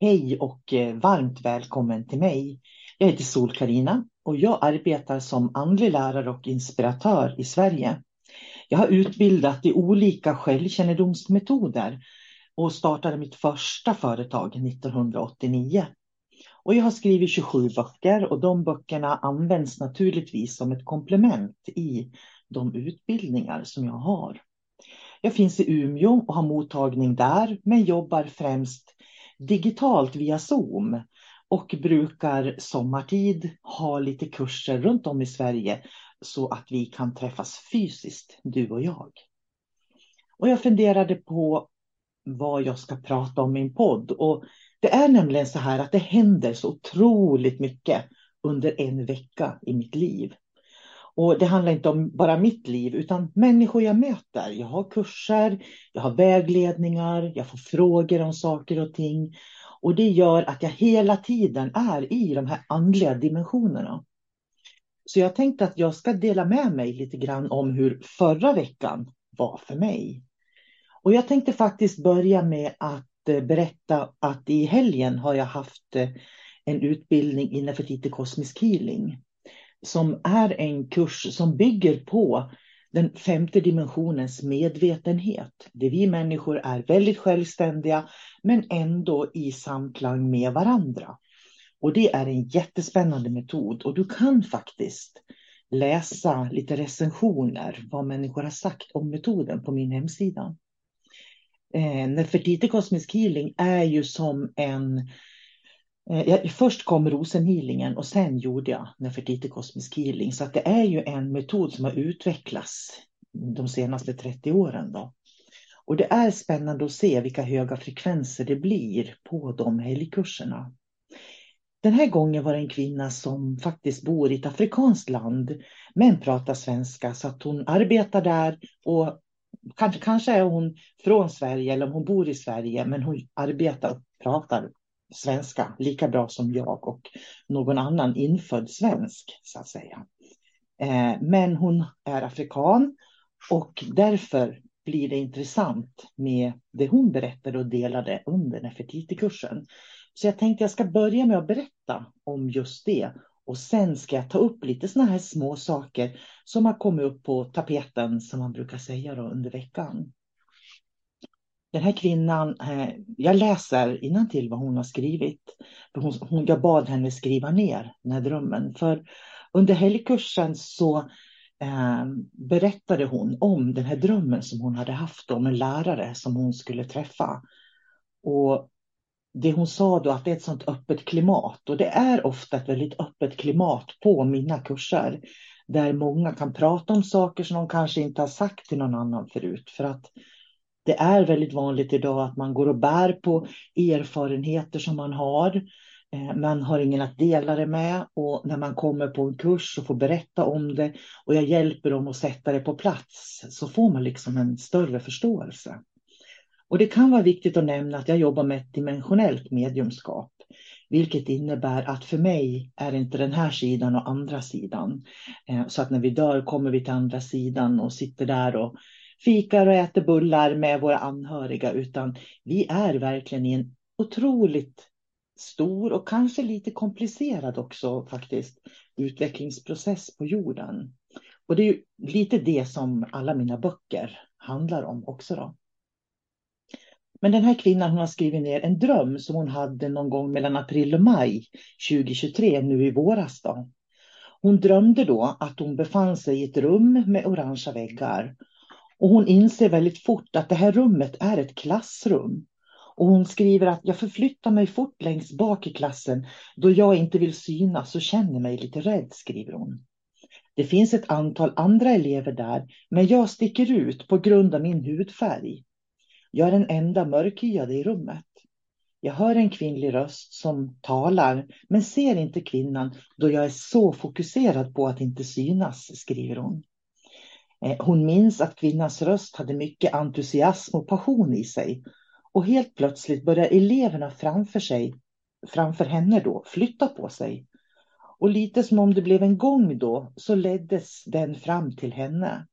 Hej och eh, varmt välkommen till mig. Jag heter sol karina och jag arbetar som andlig lärare och inspiratör i Sverige. Jag har utbildat i olika självkännedomsmetoder och startade mitt första företag 1989. Och jag har skrivit 27 böcker och de böckerna används naturligtvis som ett komplement i de utbildningar som jag har. Jag finns i Umeå och har mottagning där men jobbar främst digitalt via Zoom och brukar sommartid ha lite kurser runt om i Sverige så att vi kan träffas fysiskt, du och jag. Och jag funderade på vad jag ska prata om i min podd och det är nämligen så här att det händer så otroligt mycket under en vecka i mitt liv. Och det handlar inte om bara mitt liv utan människor jag möter. Jag har kurser, jag har vägledningar, jag får frågor om saker och ting. Och det gör att jag hela tiden är i de här andliga dimensionerna. Så jag tänkte att jag ska dela med mig lite grann om hur förra veckan var för mig. Och jag tänkte faktiskt börja med att eh, berätta att i helgen har jag haft eh, en utbildning innanför lite Kosmisk Healing. Som är en kurs som bygger på den femte dimensionens medvetenhet. Där vi människor är väldigt självständiga men ändå i samklang med varandra. Och det är en jättespännande metod och du kan faktiskt läsa lite recensioner vad människor har sagt om metoden på min hemsida. Eh, Nefertiti Cosmic Healing är ju som en eh, Eh, jag, först kom rosenhealingen och sen gjorde jag Nefertiti kosmisk Healing. Så att det är ju en metod som har utvecklats de senaste 30 åren. Då. Och det är spännande att se vilka höga frekvenser det blir på de helgkurserna. Den här gången var det en kvinna som faktiskt bor i ett afrikanskt land men pratar svenska så att hon arbetar där och kanske, kanske är hon från Sverige eller om hon bor i Sverige men hon arbetar och pratar svenska lika bra som jag och någon annan infödd svensk så att säga. Eh, men hon är afrikan och därför blir det intressant med det hon berättade och delade under Nefertiti-kursen. Så jag tänkte jag ska börja med att berätta om just det och sen ska jag ta upp lite sådana här små saker som har kommit upp på tapeten som man brukar säga då, under veckan. Den här kvinnan, eh, jag läser till vad hon har skrivit. Hon, hon, jag bad henne skriva ner den här drömmen. För under helgkursen så eh, berättade hon om den här drömmen som hon hade haft om en lärare som hon skulle träffa. Och det hon sa då att det är ett sånt öppet klimat och det är ofta ett väldigt öppet klimat på mina kurser där många kan prata om saker som de kanske inte har sagt till någon annan förut för att det är väldigt vanligt idag att man går och bär på erfarenheter som man har eh, man har ingen att dela det med och när man kommer på en kurs och får berätta om det och jag hjälper dem att sätta det på plats så får man liksom en större förståelse. Och det kan vara viktigt att nämna att jag jobbar med ett dimensionellt mediumskap. Vilket innebär att för mig är inte den här sidan och andra sidan. Eh, så att när vi dör kommer vi till andra sidan och sitter där och fikar och äter bullar med våra anhöriga. Utan vi är verkligen i en otroligt stor och kanske lite komplicerad också faktiskt utvecklingsprocess på jorden. Och det är ju lite det som alla mina böcker handlar om också då. Men den här kvinnan hon har skrivit ner en dröm som hon hade någon gång mellan april och maj 2023, nu i våras. Då. Hon drömde då att hon befann sig i ett rum med orangea väggar. Och hon inser väldigt fort att det här rummet är ett klassrum. Och hon skriver att jag förflyttar mig fort längst bak i klassen då jag inte vill synas och känner mig lite rädd, skriver hon. Det finns ett antal andra elever där, men jag sticker ut på grund av min hudfärg. Jag är den enda mörkhyade i rummet. Jag hör en kvinnlig röst som talar, men ser inte kvinnan då jag är så fokuserad på att inte synas, skriver hon. Eh, hon minns att kvinnans röst hade mycket entusiasm och passion i sig. Och helt plötsligt börjar eleverna framför sig, framför henne då, flytta på sig. Och lite som om det blev en gång då, så leddes den fram till henne.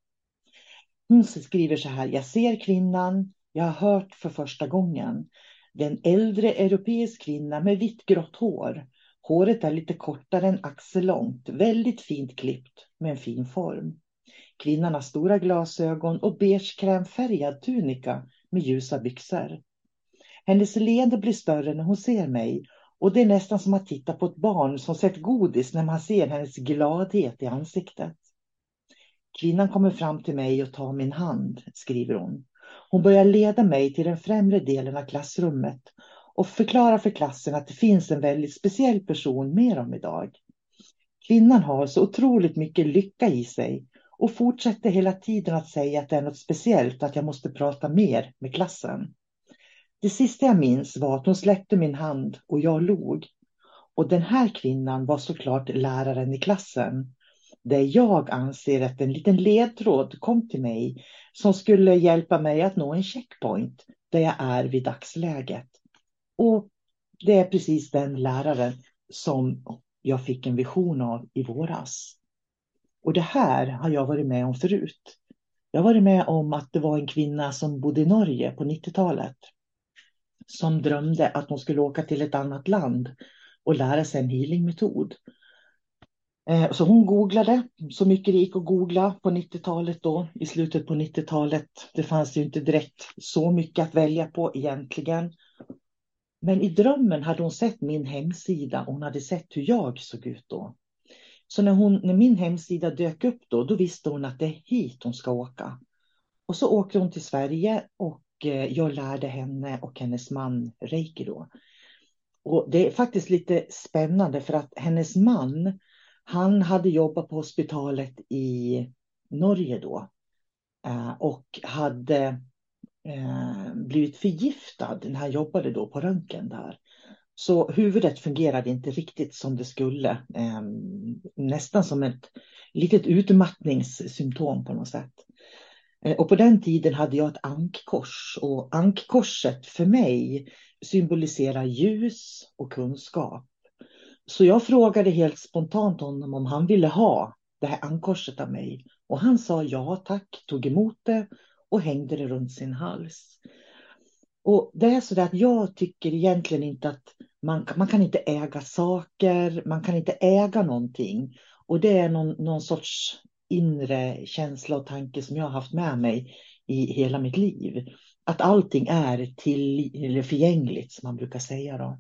Hon skriver så här, jag ser kvinnan, jag har hört för första gången. Det är en äldre europeisk kvinna med vitt grått hår. Håret är lite kortare än axellångt, väldigt fint klippt med en fin form. Kvinnan har stora glasögon och beige krämfärgad tunika med ljusa byxor. Hennes leende blir större när hon ser mig och det är nästan som att titta på ett barn som sett godis när man ser hennes gladhet i ansiktet. Kvinnan kommer fram till mig och tar min hand, skriver hon. Hon börjar leda mig till den främre delen av klassrummet och förklarar för klassen att det finns en väldigt speciell person med dem idag. Kvinnan har så otroligt mycket lycka i sig och fortsätter hela tiden att säga att det är något speciellt, att jag måste prata mer med klassen. Det sista jag minns var att hon släppte min hand och jag log. Och den här kvinnan var såklart läraren i klassen där jag anser att en liten ledtråd kom till mig som skulle hjälpa mig att nå en checkpoint där jag är vid dagsläget. Och det är precis den läraren som jag fick en vision av i våras. Och det här har jag varit med om förut. Jag har varit med om att det var en kvinna som bodde i Norge på 90-talet som drömde att hon skulle åka till ett annat land och lära sig en healingmetod. Eh, så hon googlade så mycket det gick att googla på 90-talet då, i slutet på 90-talet. Det fanns ju inte direkt så mycket att välja på egentligen. Men i drömmen hade hon sett min hemsida och hon hade sett hur jag såg ut då. Så när, hon, när min hemsida dök upp då, då visste hon att det är hit hon ska åka. Och så åkte hon till Sverige och eh, jag lärde henne och hennes man reiki då. Och det är faktiskt lite spännande för att hennes man, han hade jobbat på hospitalet i Norge då eh, och hade eh, blivit förgiftad när han jobbade då på röntgen där. Så huvudet fungerade inte riktigt som det skulle. Ehm, nästan som ett litet utmattningssymptom på något sätt. Eh, och på den tiden hade jag ett ankkors och ankkorset för mig symboliserar ljus och kunskap. Så jag frågade helt spontant honom om han ville ha det här ankorset av mig. Och han sa ja tack, tog emot det och hängde det runt sin hals. Och det är så att jag tycker egentligen inte att man, man kan inte äga saker, man kan inte äga någonting. Och det är någon, någon sorts inre känsla och tanke som jag har haft med mig i hela mitt liv. Att allting är till, eller förgängligt som man brukar säga. Då.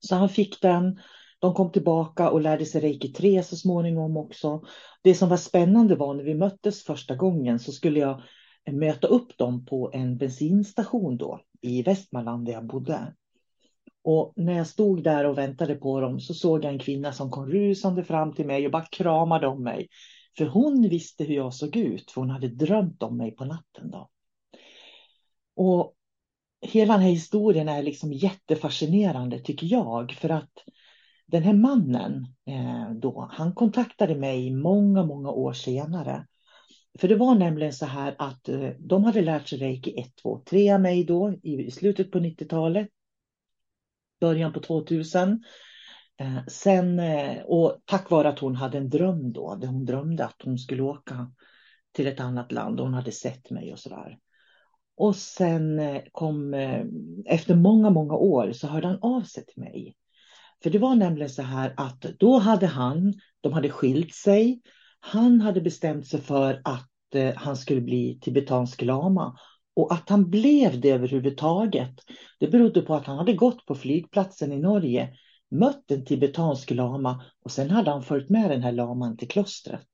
Så han fick den. De kom tillbaka och lärde sig reiki 3 så småningom också. Det som var spännande var när vi möttes första gången så skulle jag möta upp dem på en bensinstation då i Västmanland där jag bodde. Och när jag stod där och väntade på dem så såg jag en kvinna som kom rusande fram till mig och bara kramade om mig. För hon visste hur jag såg ut, för hon hade drömt om mig på natten. Då. Och hela den här historien är liksom jättefascinerande tycker jag. För att den här mannen eh, då, han kontaktade mig många, många år senare. För det var nämligen så här att eh, de hade lärt sig reiki 1, 2, 3 av mig då i slutet på 90-talet början på 2000. Eh, sen, eh, och tack vare att hon hade en dröm då, där hon drömde att hon skulle åka till ett annat land och hon hade sett mig och sådär. Och sen eh, kom, efter många, många år så hörde han av sig till mig. För det var nämligen så här att då hade han, de hade skilt sig. Han hade bestämt sig för att han skulle bli tibetansk lama. Och att han blev det överhuvudtaget, det berodde på att han hade gått på flygplatsen i Norge mött en tibetansk lama och sen hade han följt med den här laman till klostret.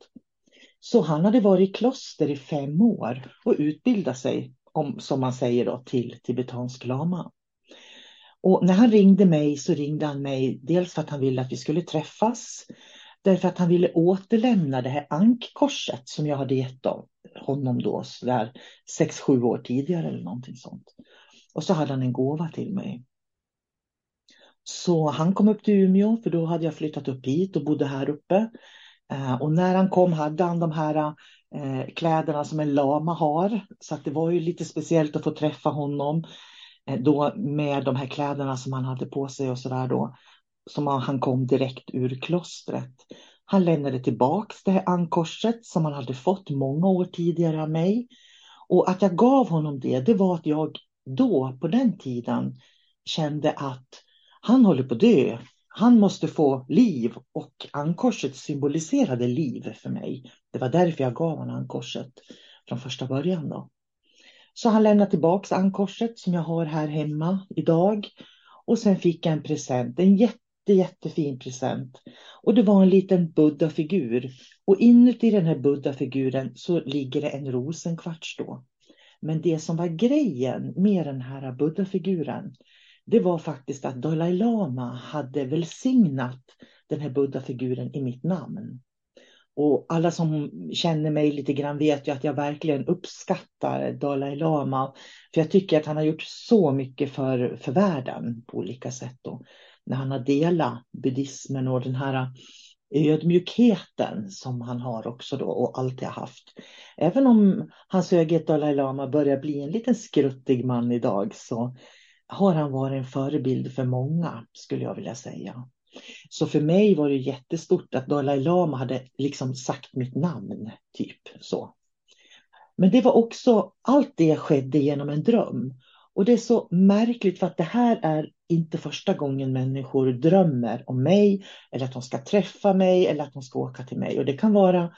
Så han hade varit i kloster i fem år och utbildat sig, om, som man säger då, till tibetansk lama. Och när han ringde mig så ringde han mig dels för att han ville att vi skulle träffas, därför att han ville återlämna det här ankkorset som jag hade gett dem honom då, sådär sex, sju år tidigare eller någonting sånt. Och så hade han en gåva till mig. Så han kom upp till Umeå för då hade jag flyttat upp hit och bodde här uppe. Eh, och när han kom hade han de här eh, kläderna som en lama har. Så att det var ju lite speciellt att få träffa honom eh, då med de här kläderna som han hade på sig och sådär då. Som han kom direkt ur klostret. Han lämnade tillbaks det här ankorset som han hade fått många år tidigare av mig. Och att jag gav honom det, det var att jag då på den tiden kände att han håller på att dö. Han måste få liv och ankorset symboliserade liv för mig. Det var därför jag gav honom ankorset från första början. Då. Så han lämnade tillbaka ankorset som jag har här hemma idag. Och sen fick jag en present, en jätte, jättefin present. Och det var en liten buddha-figur. Och inuti den här buddha-figuren så ligger det en rosenkvarts då. Men det som var grejen med den här buddha-figuren, det var faktiskt att Dalai Lama hade välsignat den här buddha-figuren i mitt namn. Och alla som känner mig lite grann vet ju att jag verkligen uppskattar Dalai Lama. För jag tycker att han har gjort så mycket för, för världen på olika sätt. Då. När han har delat buddhismen och den här ödmjukheten som han har också då och alltid har haft. Även om hans höghet Dalai Lama börjar bli en liten skruttig man idag så har han varit en förebild för många, skulle jag vilja säga. Så för mig var det jättestort att Dalai Lama hade liksom sagt mitt namn, typ så. Men det var också, allt det skedde genom en dröm. Och det är så märkligt för att det här är inte första gången människor drömmer om mig eller att de ska träffa mig eller att de ska åka till mig. Och det kan vara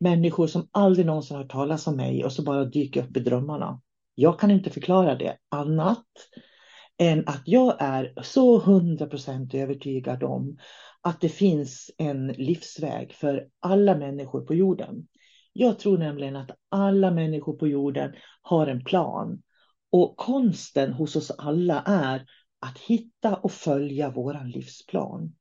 människor som aldrig någonsin har talat om mig och så bara dyker upp i drömmarna. Jag kan inte förklara det annat än att jag är så hundra procent övertygad om att det finns en livsväg för alla människor på jorden. Jag tror nämligen att alla människor på jorden har en plan. Och konsten hos oss alla är att hitta och följa våran livsplan.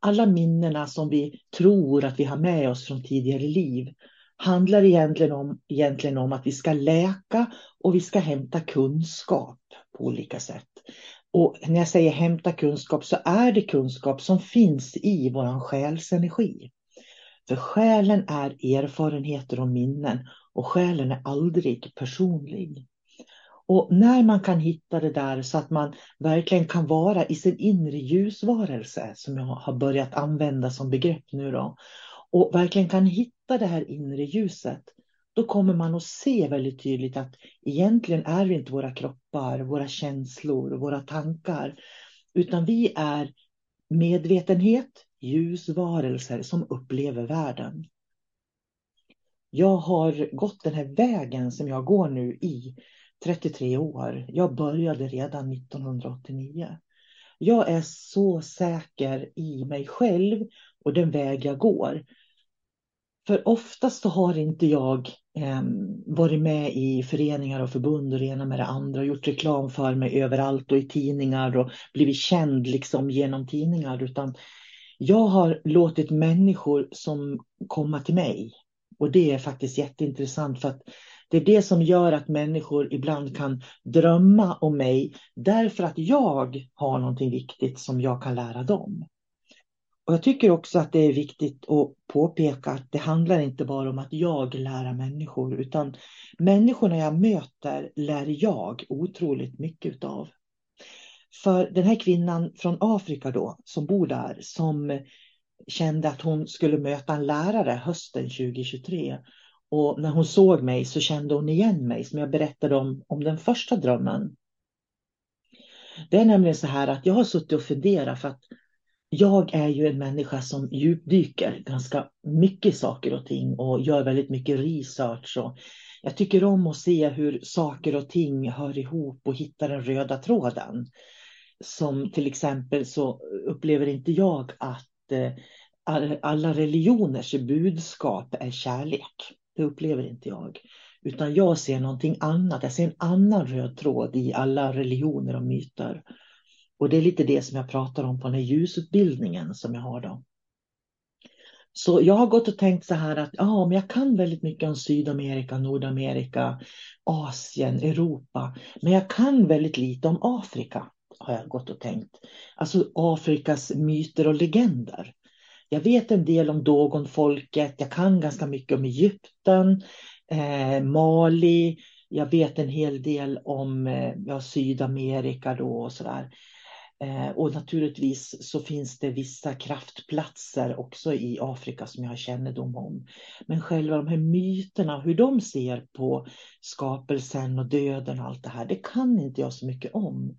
Alla minnena som vi tror att vi har med oss från tidigare liv handlar egentligen om, egentligen om att vi ska läka och vi ska hämta kunskap på olika sätt. Och när jag säger hämta kunskap så är det kunskap som finns i vår själs energi. För själen är erfarenheter och minnen och själen är aldrig personlig. Och när man kan hitta det där så att man verkligen kan vara i sin inre ljusvarelse, som jag har börjat använda som begrepp nu då, och verkligen kan hitta det här inre ljuset, då kommer man att se väldigt tydligt att egentligen är vi inte våra kroppar, våra känslor, våra tankar, utan vi är medvetenhet, ljusvarelser som upplever världen. Jag har gått den här vägen som jag går nu i 33 år. Jag började redan 1989. Jag är så säker i mig själv och den väg jag går. För oftast så har inte jag eh, varit med i föreningar och förbund och det ena med det andra och gjort reklam för mig överallt och i tidningar och blivit känd liksom genom tidningar utan jag har låtit människor som komma till mig och det är faktiskt jätteintressant för att det är det som gör att människor ibland kan drömma om mig därför att jag har någonting viktigt som jag kan lära dem. Och jag tycker också att det är viktigt att påpeka att det handlar inte bara om att jag lär människor, utan människorna jag möter lär jag otroligt mycket av. För den här kvinnan från Afrika då, som bor där, som kände att hon skulle möta en lärare hösten 2023. Och när hon såg mig så kände hon igen mig, som jag berättade om, om den första drömmen. Det är nämligen så här att jag har suttit och funderat för att jag är ju en människa som djupdyker ganska mycket saker och ting och gör väldigt mycket research. Och jag tycker om att se hur saker och ting hör ihop och hittar den röda tråden. Som till exempel så upplever inte jag att eh, alla religioners budskap är kärlek. Det upplever inte jag. Utan jag ser någonting annat. Jag ser en annan röd tråd i alla religioner och myter. Och det är lite det som jag pratar om på den här ljusutbildningen som jag har då. Så jag har gått och tänkt så här att ja, men jag kan väldigt mycket om Sydamerika, Nordamerika, Asien, Europa. Men jag kan väldigt lite om Afrika, har jag gått och tänkt. Alltså Afrikas myter och legender. Jag vet en del om Dogonfolket, jag kan ganska mycket om Egypten, eh, Mali, jag vet en hel del om eh, ja, Sydamerika då och sådär. Eh, och naturligtvis så finns det vissa kraftplatser också i Afrika som jag har kännedom om. Men själva de här myterna, hur de ser på skapelsen och döden och allt det här, det kan inte jag så mycket om.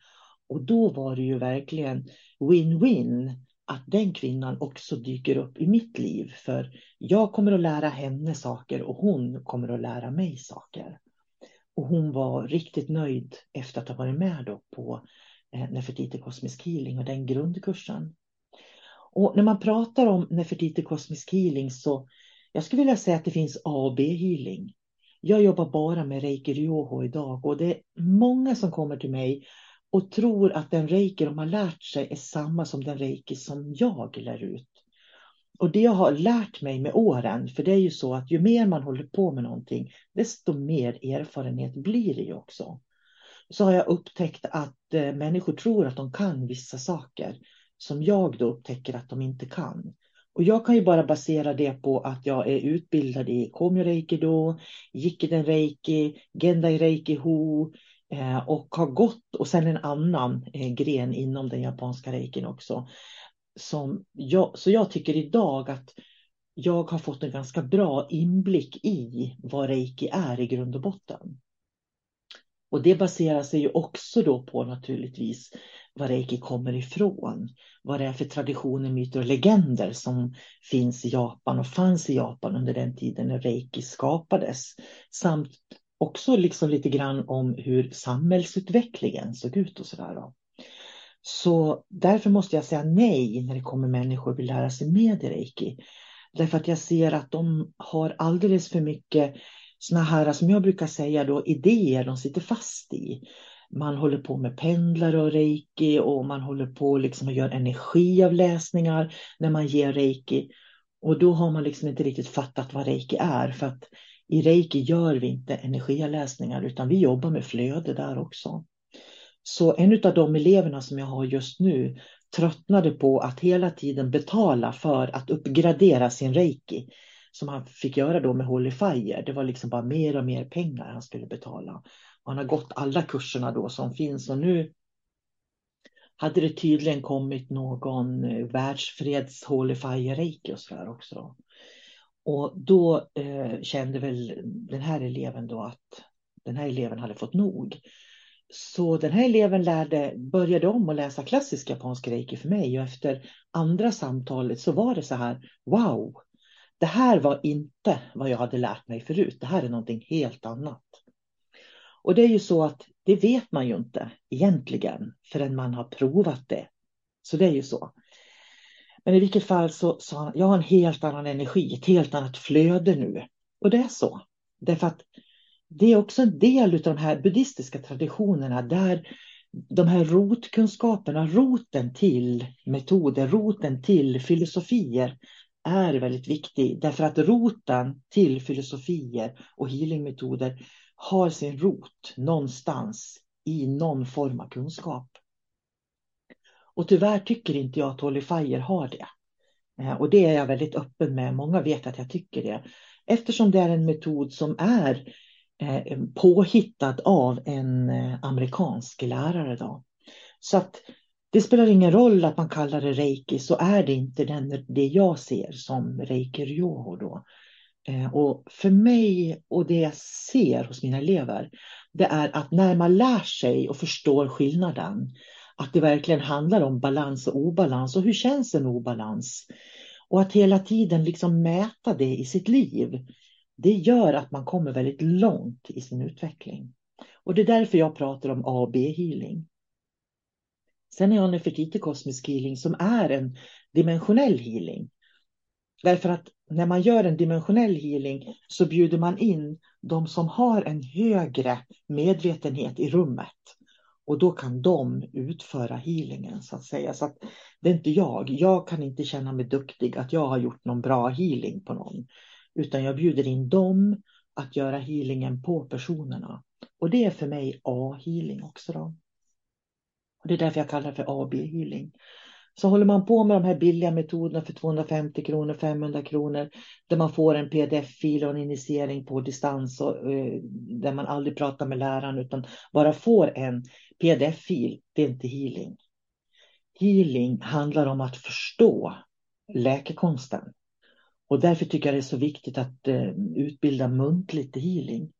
Och då var det ju verkligen win-win att den kvinnan också dyker upp i mitt liv. För jag kommer att lära henne saker och hon kommer att lära mig saker. Och hon var riktigt nöjd efter att ha varit med då på eh, Nefertiti Cosmic Healing och den grundkursen. Och när man pratar om Nefertiti Cosmic Healing så jag skulle vilja säga att det finns A och B-healing. Jag jobbar bara med reiki ryoho idag och det är många som kommer till mig och tror att den reiki de har lärt sig är samma som den reiki som jag lär ut. Och det jag har lärt mig med åren, för det är ju så att ju mer man håller på med någonting, desto mer erfarenhet blir det ju också. Så har jag upptäckt att eh, människor tror att de kan vissa saker som jag då upptäcker att de inte kan. Och jag kan ju bara basera det på att jag är utbildad i Komyo Reiki då, Jikiden Reiki, Gendai Reiki Ho, Eh, och har gått, och sen en annan eh, gren inom den japanska reikin också. Som jag, så jag tycker idag att jag har fått en ganska bra inblick i vad reiki är i grund och botten. Och det baserar sig ju också då på naturligtvis var reiki kommer ifrån. Vad det är för traditioner, myter och legender som finns i Japan och fanns i Japan under den tiden när reiki skapades. Samt också liksom lite grann om hur samhällsutvecklingen såg ut och sådär. Så därför måste jag säga nej när det kommer människor och vill lära sig mer i reiki. Därför att jag ser att de har alldeles för mycket såna här, som jag brukar säga då, idéer de sitter fast i. Man håller på med pendlare och reiki och man håller på liksom och gör energiavläsningar när man ger reiki. Och då har man liksom inte riktigt fattat vad reiki är. För att i reiki gör vi inte energiavläsningar utan vi jobbar med flöde där också. Så en av de eleverna som jag har just nu tröttnade på att hela tiden betala för att uppgradera sin reiki. Som han fick göra då med Holy Fire. Det var liksom bara mer och mer pengar han skulle betala. Och han har gått alla kurserna då som finns och nu hade det tydligen kommit någon eh, världsfreds Holy Fire reiki och sådär också. Och då eh, kände väl den här eleven då att den här eleven hade fått nog. Så den här eleven lärde, började om att läsa klassisk japansk reiki för mig och efter andra samtalet så var det så här, wow, det här var inte vad jag hade lärt mig förut, det här är någonting helt annat. Och det är ju så att det vet man ju inte egentligen förrän man har provat det. Så det är ju så. Men i vilket fall så sa han, jag har en helt annan energi, ett helt annat flöde nu. Och det är så. Därför att det är också en del av de här buddhistiska traditionerna där de här rotkunskaperna, roten till metoder, roten till filosofier är väldigt viktig. Därför att roten till filosofier och healingmetoder har sin rot någonstans i någon form av kunskap. Och tyvärr tycker inte jag att Holy Fire har det. Eh, och det är jag väldigt öppen med. Många vet att jag tycker det. Eftersom det är en metod som är eh, påhittad av en eh, amerikansk lärare. Då. Så att det spelar ingen roll att man kallar det reiki, så är det inte den, det jag ser som reiki ryoho då. Och för mig och det jag ser hos mina elever, det är att när man lär sig och förstår skillnaden, att det verkligen handlar om balans och obalans och hur känns en obalans? Och att hela tiden liksom mäta det i sitt liv. Det gör att man kommer väldigt långt i sin utveckling. Och det är därför jag pratar om A B-healing. Sen är jag Nefertiti kosmisk healing som är en dimensionell healing. Därför att när man gör en dimensionell healing så bjuder man in de som har en högre medvetenhet i rummet. Och då kan de utföra healingen så att säga. Så att det är inte jag. Jag kan inte känna mig duktig att jag har gjort någon bra healing på någon. Utan jag bjuder in dem att göra healingen på personerna. Och det är för mig A-healing också. Då. Och det är därför jag kallar det för AB-healing. Så håller man på med de här billiga metoderna för 250 kronor, 500 kronor, där man får en pdf-fil och en initiering på distans, och, eh, där man aldrig pratar med läraren utan bara får en pdf-fil, det är inte healing. Healing handlar om att förstå läkekonsten. Och därför tycker jag det är så viktigt att eh, utbilda muntligt i healing.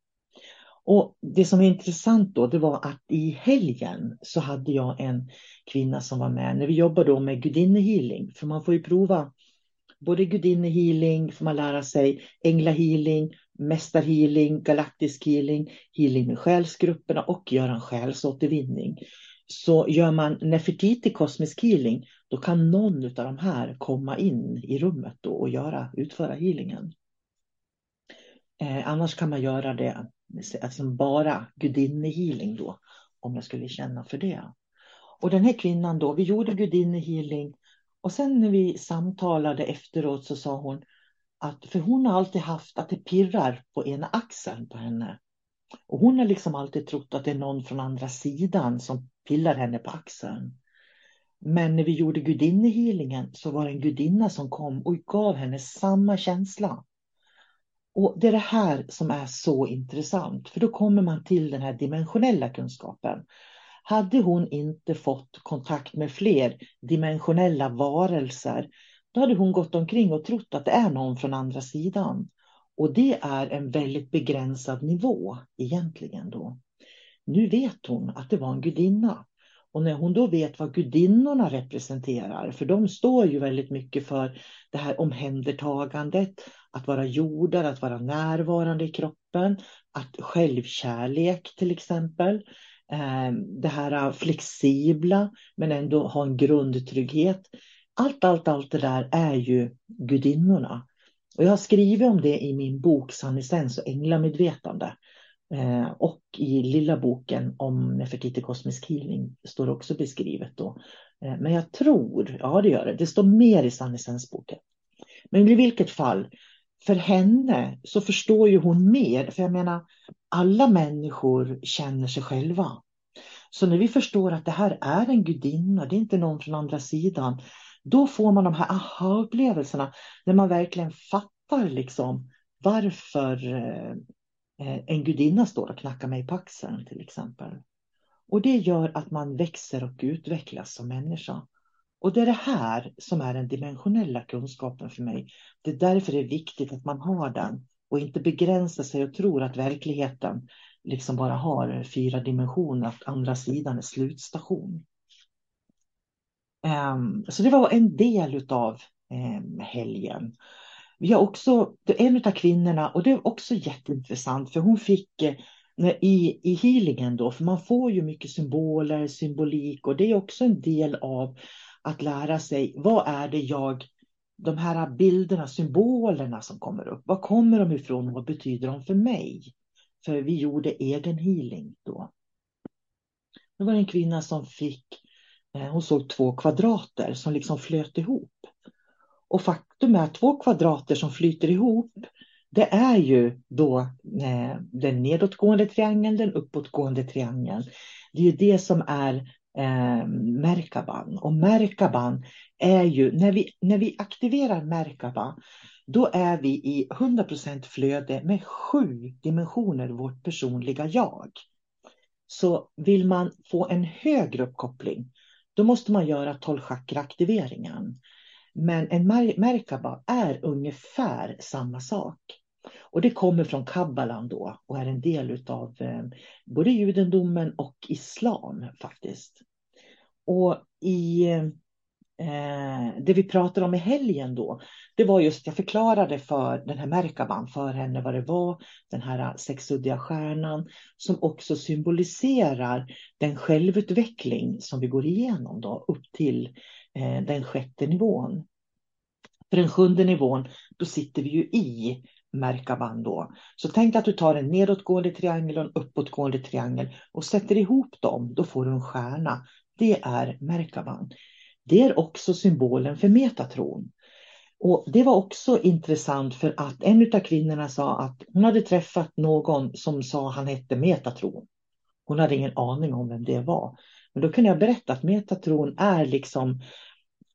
Och det som är intressant då, det var att i helgen så hade jag en kvinna som var med när vi jobbade då med gudinnehealing. För man får ju prova både gudinnehealing, får man lära sig änglahealing, mästarhealing, galaktisk healing, healing med själsgrupperna och göra en själsåtervinning. Så gör man Nefertiti kosmisk healing, då kan någon av de här komma in i rummet då och göra, utföra healingen. Eh, annars kan man göra det alltså bara gudinnehealing då, om jag skulle känna för det. Och den här kvinnan då, vi gjorde gudinnehealing och sen när vi samtalade efteråt så sa hon att, för hon har alltid haft att det pirrar på ena axeln på henne. Och hon har liksom alltid trott att det är någon från andra sidan som pillar henne på axeln. Men när vi gjorde gudinnehealingen så var det en gudinna som kom och gav henne samma känsla. Och Det är det här som är så intressant, för då kommer man till den här dimensionella kunskapen. Hade hon inte fått kontakt med fler dimensionella varelser, då hade hon gått omkring och trott att det är någon från andra sidan. Och det är en väldigt begränsad nivå egentligen då. Nu vet hon att det var en gudinna. Och när hon då vet vad gudinnorna representerar, för de står ju väldigt mycket för det här omhändertagandet, att vara jordad, att vara närvarande i kroppen, att självkärlek till exempel. Eh, det här flexibla men ändå ha en grundtrygghet. Allt, allt, allt det där är ju gudinnorna. Och jag har skrivit om det i min bok Sannessens och änglamedvetande. Eh, och i lilla boken om Nefertiti kosmisk healing står också beskrivet då. Eh, men jag tror, ja det gör det, det står mer i Sannessens boken. Men i vilket fall, för henne så förstår ju hon mer. För jag menar, alla människor känner sig själva. Så när vi förstår att det här är en gudinna, det är inte någon från andra sidan. Då får man de här aha-upplevelserna när man verkligen fattar liksom varför eh, en gudinna står och knackar mig på axeln till exempel. Och det gör att man växer och utvecklas som människa. Och det är det här som är den dimensionella kunskapen för mig. Det är därför det är viktigt att man har den och inte begränsar sig och tror att verkligheten liksom bara har fyra dimensioner, att andra sidan är slutstation. Ehm, så det var en del av ehm, helgen. Vi har också, en av kvinnorna, och det är också jätteintressant, för hon fick eh, i, i healingen då, för man får ju mycket symboler, symbolik och det är också en del av att lära sig vad är det jag, de här bilderna, symbolerna som kommer upp, var kommer de ifrån och vad betyder de för mig? För vi gjorde egen healing då. Det var en kvinna som fick, eh, hon såg två kvadrater som liksom flöt ihop. Och faktum är att två kvadrater som flyter ihop, det är ju då eh, den nedåtgående triangeln, den uppåtgående triangeln. Det är ju det som är eh, Merkaban. Och Merkaban är ju, när vi, när vi aktiverar Merkaba, då är vi i 100% flöde med sju dimensioner vårt personliga jag. Så vill man få en högre uppkoppling, då måste man göra 12 aktiveringen Men en Merkaba är ungefär samma sak. Och det kommer från kabbalan då och är en del av eh, både judendomen och islam faktiskt. Och i eh, det vi pratade om i helgen då, det var just, jag förklarade för den här Merkaban, för henne vad det var, den här sexuddiga stjärnan, som också symboliserar den självutveckling som vi går igenom då, upp till eh, den sjätte nivån. För den sjunde nivån, då sitter vi ju i Merkaban då. Så tänk att du tar en nedåtgående triangel och en uppåtgående triangel och sätter ihop dem, då får du en stjärna. Det är Merkaban. Det är också symbolen för Metatron. Och Det var också intressant för att en av kvinnorna sa att hon hade träffat någon som sa han hette Metatron. Hon hade ingen aning om vem det var. Men då kunde jag berätta att Metatron är liksom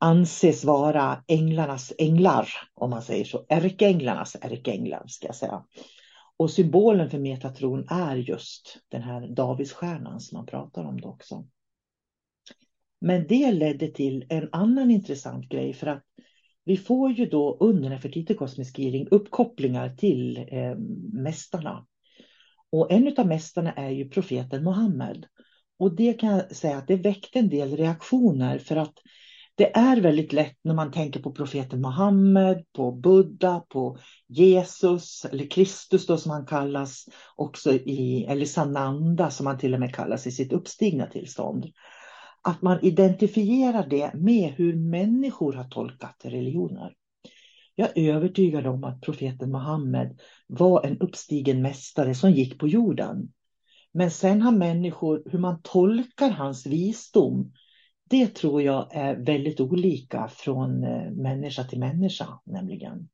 anses vara änglarnas änglar, om man säger så. Ärkeänglarnas ärkeänglar, ska jag säga. Och symbolen för Metatron är just den här Davidsstjärnan som man pratar om då också. Men det ledde till en annan intressant grej för att vi får ju då under Nefertiti kosmisk Healing uppkopplingar till eh, mästarna. Och en av mästarna är ju profeten Muhammed. Och det kan jag säga att det väckte en del reaktioner för att det är väldigt lätt när man tänker på profeten Muhammed, på Buddha, på Jesus eller Kristus då som han kallas också i, eller Sananda som han till och med kallas i sitt uppstigna tillstånd att man identifierar det med hur människor har tolkat religioner. Jag är övertygad om att profeten Muhammed var en uppstigen mästare som gick på jorden. Men sen har människor, hur man tolkar hans visdom, det tror jag är väldigt olika från eh, människa till människa nämligen.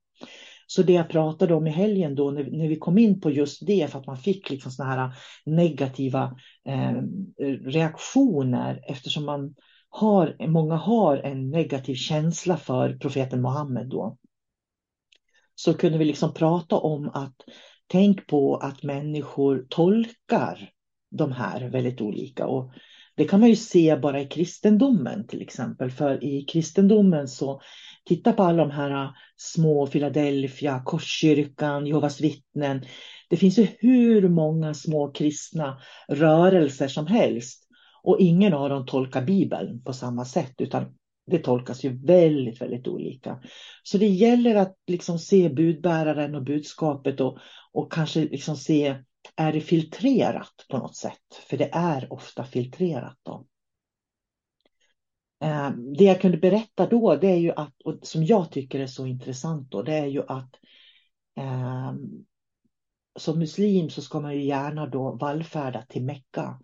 Så det jag pratade om i helgen då när, när vi kom in på just det för att man fick liksom såna här eh, negativa eh, reaktioner eftersom man har, många har en negativ känsla för profeten Muhammed då. Så kunde vi liksom prata om att tänk på att människor tolkar de här väldigt olika. Och det kan man ju se bara i kristendomen till exempel. För i kristendomen så titta på alla de här ah, små Philadelphia, Korskyrkan, Jehovas vittnen. Det finns ju hur många små kristna rörelser som helst. Och ingen av dem tolkar Bibeln på samma sätt utan det tolkas ju väldigt, väldigt olika. Så det gäller att liksom se budbäraren och budskapet och, och kanske liksom se är det filtrerat på något sätt? För det är ofta filtrerat. Då. Eh, det jag kunde berätta då, det är ju att, och som jag tycker är så intressant då, det är ju att eh, som muslim så ska man ju gärna då vallfärda till Mecka.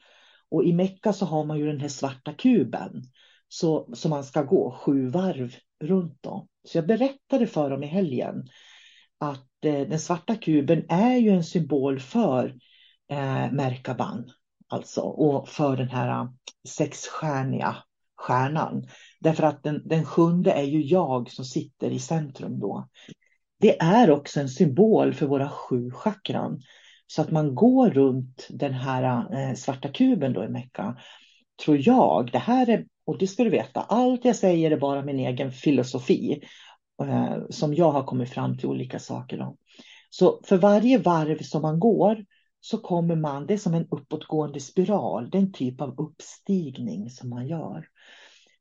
Och i Mecka så har man ju den här svarta kuben så, som man ska gå sju varv runt. Då. Så jag berättade för dem i helgen att eh, den svarta kuben är ju en symbol för eh, Merkaban. Alltså, och för den här eh, sexstjärniga stjärnan. Därför att den, den sjunde är ju jag som sitter i centrum då. Det är också en symbol för våra sju chakran. Så att man går runt den här eh, svarta kuben då i Mecka. Tror jag, det här är, och det ska du veta, allt jag säger är bara min egen filosofi. Eh, som jag har kommit fram till olika saker om. Så för varje varv som man går så kommer man, det är som en uppåtgående spiral, det är en typ av uppstigning som man gör.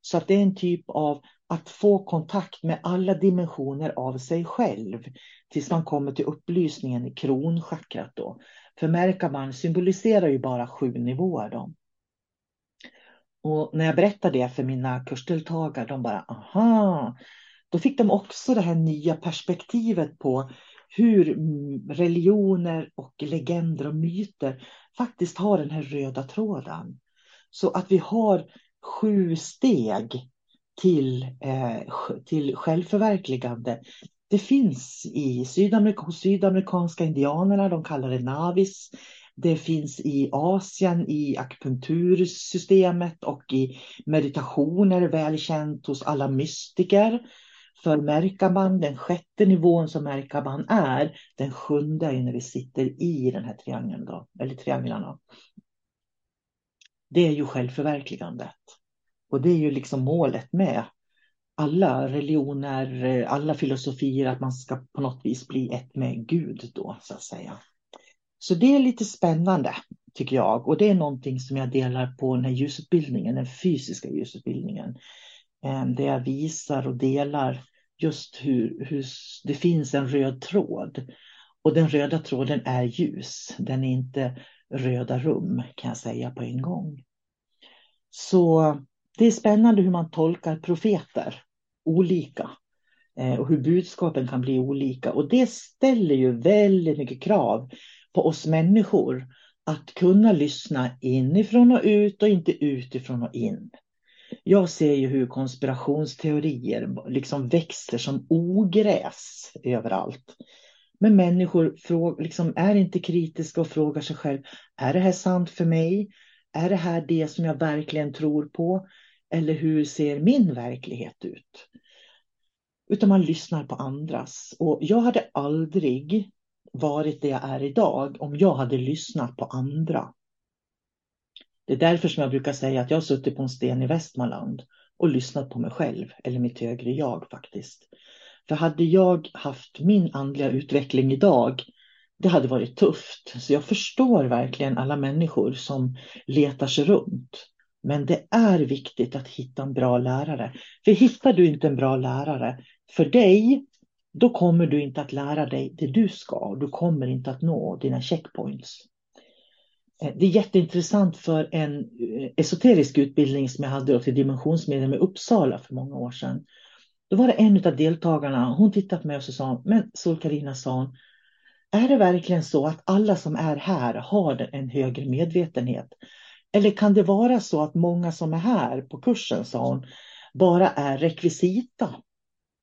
Så att det är en typ av att få kontakt med alla dimensioner av sig själv tills man kommer till upplysningen i kronchakrat då. För märker man symboliserar ju bara sju nivåer då. Och när jag berättar det för mina kursdeltagare, de bara aha. Då fick de också det här nya perspektivet på hur religioner och legender och myter faktiskt har den här röda tråden. Så att vi har sju steg till, eh, till självförverkligande. Det finns i Sydamerika, hos sydamerikanska indianerna, de kallar det navis. Det finns i Asien i akupunktursystemet och i meditationer välkänt hos alla mystiker. För Merkaban, den sjätte nivån som man är, den sjunde är när vi sitter i den här triangeln, då, eller trianglarna. det är ju självförverkligandet. Och det är ju liksom målet med alla religioner, alla filosofier, att man ska på något vis bli ett med Gud då, så att säga. Så det är lite spännande, tycker jag. Och det är någonting som jag delar på den här ljusutbildningen, den fysiska ljusutbildningen. Eh, där jag visar och delar just hur, hur det finns en röd tråd. Och den röda tråden är ljus. Den är inte röda rum kan jag säga på en gång. Så det är spännande hur man tolkar profeter olika eh, och hur budskapen kan bli olika. Och det ställer ju väldigt mycket krav på oss människor att kunna lyssna inifrån och ut och inte utifrån och in. Jag ser ju hur konspirationsteorier liksom växer som ogräs överallt. Men människor liksom är inte kritiska och frågar sig själv, är det här sant för mig? Är det här det som jag verkligen tror på? Eller hur ser min verklighet ut? Utan man lyssnar på andras. Och jag hade aldrig varit det jag är idag om jag hade lyssnat på andra. Det är därför som jag brukar säga att jag har suttit på en sten i Västmanland och lyssnat på mig själv, eller mitt högre jag faktiskt. För hade jag haft min andliga utveckling idag, det hade varit tufft. Så jag förstår verkligen alla människor som letar sig runt. Men det är viktigt att hitta en bra lärare. För hittar du inte en bra lärare för dig, då kommer du inte att lära dig det du ska. Du kommer inte att nå dina checkpoints. Eh, det är jätteintressant för en eh, esoterisk utbildning som jag hade till dimensionsmedlem i Uppsala för många år sedan. Då var det en av deltagarna, hon tittade på mig och så sa, men Sol-Carina sa hon, är det verkligen så att alla som är här har en högre medvetenhet? Eller kan det vara så att många som är här på kursen, sa hon, bara är rekvisita?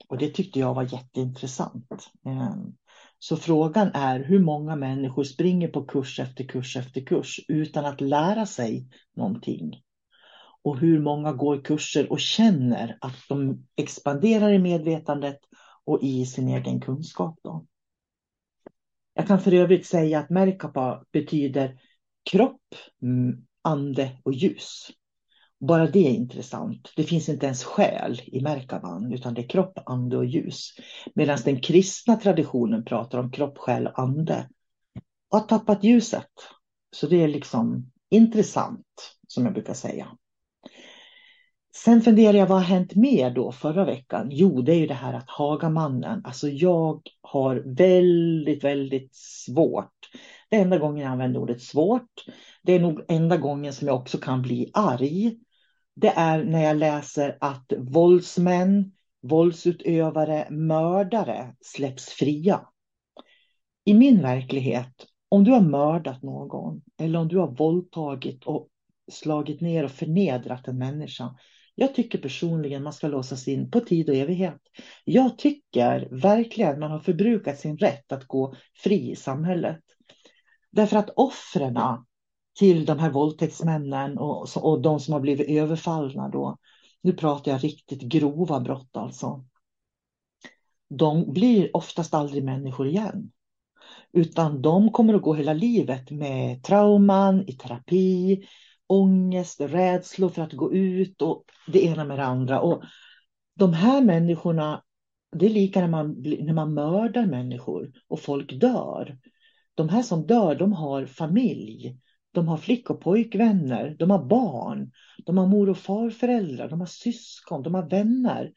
Och det tyckte jag var jätteintressant. Ehm, så frågan är hur många människor springer på kurs efter kurs efter kurs utan att lära sig någonting. Och hur många går kurser och känner att de expanderar i medvetandet och i sin egen kunskap. Då. Jag kan för övrigt säga att Merkapa betyder kropp, ande och ljus. Bara det är intressant. Det finns inte ens själ i Merkaban utan det är kropp, ande och ljus. Medan den kristna traditionen pratar om kropp, själ och ande. Och har tappat ljuset. Så det är liksom intressant som jag brukar säga. Sen funderar jag, vad har hänt mer då förra veckan? Jo, det är ju det här att Hagamannen, alltså jag har väldigt, väldigt svårt. Det är enda gången jag använder ordet svårt. Det är nog enda gången som jag också kan bli arg det är när jag läser att våldsmän, våldsutövare, mördare släpps fria. I min verklighet, om du har mördat någon eller om du har våldtagit och slagit ner och förnedrat en människa. Jag tycker personligen man ska låsas in på tid och evighet. Jag tycker verkligen man har förbrukat sin rätt att gå fri i samhället. Därför att offren till de här våldtäktsmännen och, och de som har blivit överfallna då. Nu pratar jag riktigt grova brott alltså. De blir oftast aldrig människor igen. Utan de kommer att gå hela livet med trauman, i terapi, ångest, rädslor för att gå ut och det ena med det andra. Och de här människorna, det är lika när man, när man mördar människor och folk dör. De här som dör, de har familj. De har flick och pojkvänner, de har barn, de har mor och farföräldrar, de har syskon, de har vänner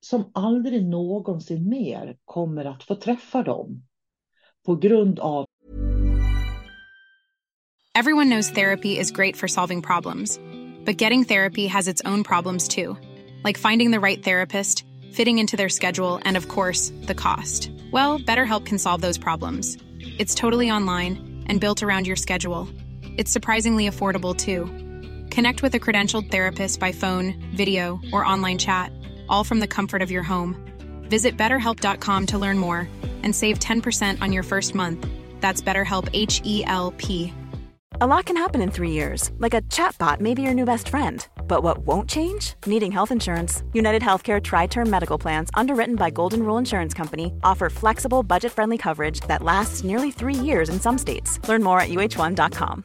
som aldrig någonsin mer kommer att få träffa dem på grund av Everyone knows therapy is great for solving problems. But getting therapy has its own problems too. Like finding the right therapist, fitting into their schedule, and of course, the cost. Well, BetterHelp can solve those problems. It's totally online and built around your schedule. It's surprisingly affordable too. Connect with a credentialed therapist by phone, video, or online chat, all from the comfort of your home. Visit betterhelp.com to learn more and save 10% on your first month. That's BetterHelp H E L P. A lot can happen in three years, like a chatbot may be your new best friend. But what won't change? Needing health insurance. United Healthcare Tri Term Medical Plans, underwritten by Golden Rule Insurance Company, offer flexible, budget friendly coverage that lasts nearly three years in some states. Learn more at uh1.com.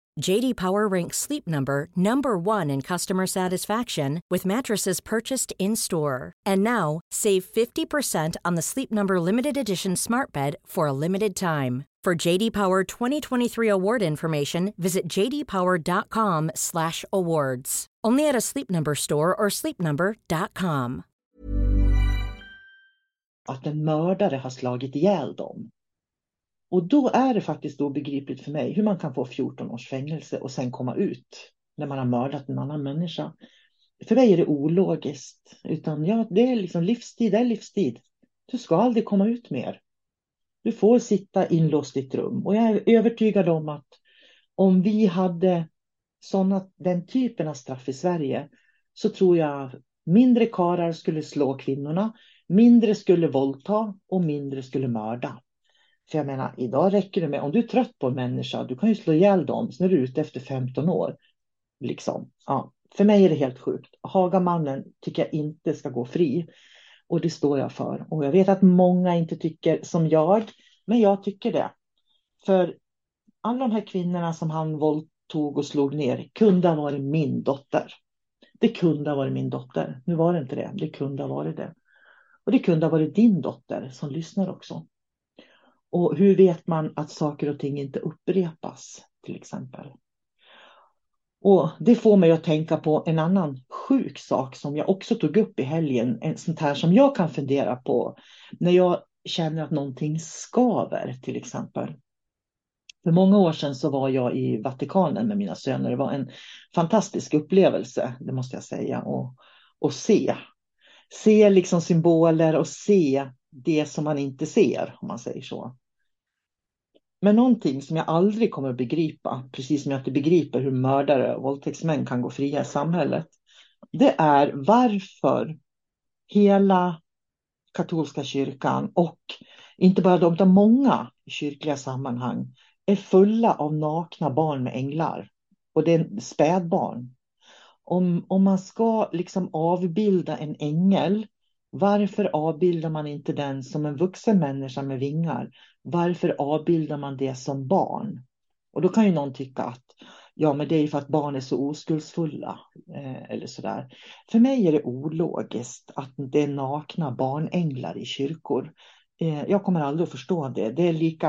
JD Power ranks Sleep Number number 1 in customer satisfaction with mattresses purchased in-store. And now, save 50% on the Sleep Number limited edition Smart Bed for a limited time. For JD Power 2023 award information, visit jdpower.com/awards. Only at a Sleep Number store or sleepnumber.com. Att en mördare har slagit ihjäl dem. Och då är det faktiskt obegripligt för mig hur man kan få 14 års fängelse och sen komma ut när man har mördat en annan människa. För mig är det ologiskt. Utan ja, det är liksom livstid, det är livstid. Du ska aldrig komma ut mer. Du får sitta inlåst i ett rum. Och jag är övertygad om att om vi hade såna, den typen av straff i Sverige så tror jag mindre karar skulle slå kvinnorna, mindre skulle våldta och mindre skulle mörda. För jag menar, idag räcker det med, om du är trött på en människa, du kan ju slå ihjäl dem, sen är du ute efter 15 år. Liksom. Ja, för mig är det helt sjukt. Hagamannen tycker jag inte ska gå fri. Och det står jag för. Och jag vet att många inte tycker som jag, men jag tycker det. För alla de här kvinnorna som han våldtog och slog ner kunde ha varit min dotter. Det kunde ha varit min dotter. Nu var det inte det. Det kunde ha varit det. Och det kunde ha varit din dotter som lyssnar också. Och hur vet man att saker och ting inte upprepas till exempel? Och Det får mig att tänka på en annan sjuk sak som jag också tog upp i helgen. En sånt här som jag kan fundera på när jag känner att någonting skaver till exempel. För många år sedan så var jag i Vatikanen med mina söner. Det var en fantastisk upplevelse, det måste jag säga, och, och se. Se liksom symboler och se det som man inte ser, om man säger så. Men någonting som jag aldrig kommer att begripa, precis som jag inte begriper hur mördare och våldtäktsmän kan gå fria i samhället, det är varför hela katolska kyrkan och inte bara de, utan många kyrkliga sammanhang är fulla av nakna barn med änglar. Och det är spädbarn. Om, om man ska liksom avbilda en ängel, varför avbildar man inte den som en vuxen människa med vingar? Varför avbildar man det som barn? Och då kan ju någon tycka att ja, men det är för att barn är så oskuldsfulla eh, eller sådär. För mig är det ologiskt att det är nakna barnänglar i kyrkor. Eh, jag kommer aldrig att förstå det. Det är lika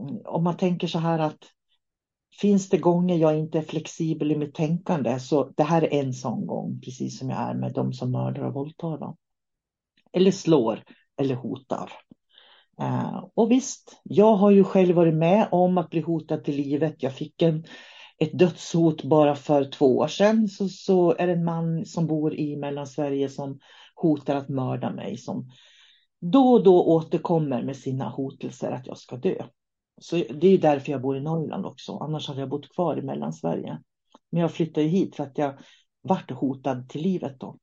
mm, om man tänker så här att finns det gånger jag inte är flexibel i mitt tänkande så det här är en sån gång, precis som jag är med de som mördar och våldtar. Dem. Eller slår eller hotar. Eh, och visst, jag har ju själv varit med om att bli hotad till livet. Jag fick en, ett dödshot bara för två år sedan. Så, så är det en man som bor i Mellansverige som hotar att mörda mig. Som då och då återkommer med sina hotelser att jag ska dö. Så det är därför jag bor i Norrland också. Annars hade jag bott kvar i Mellansverige. Men jag flyttade hit för att jag vart hotad till livet då.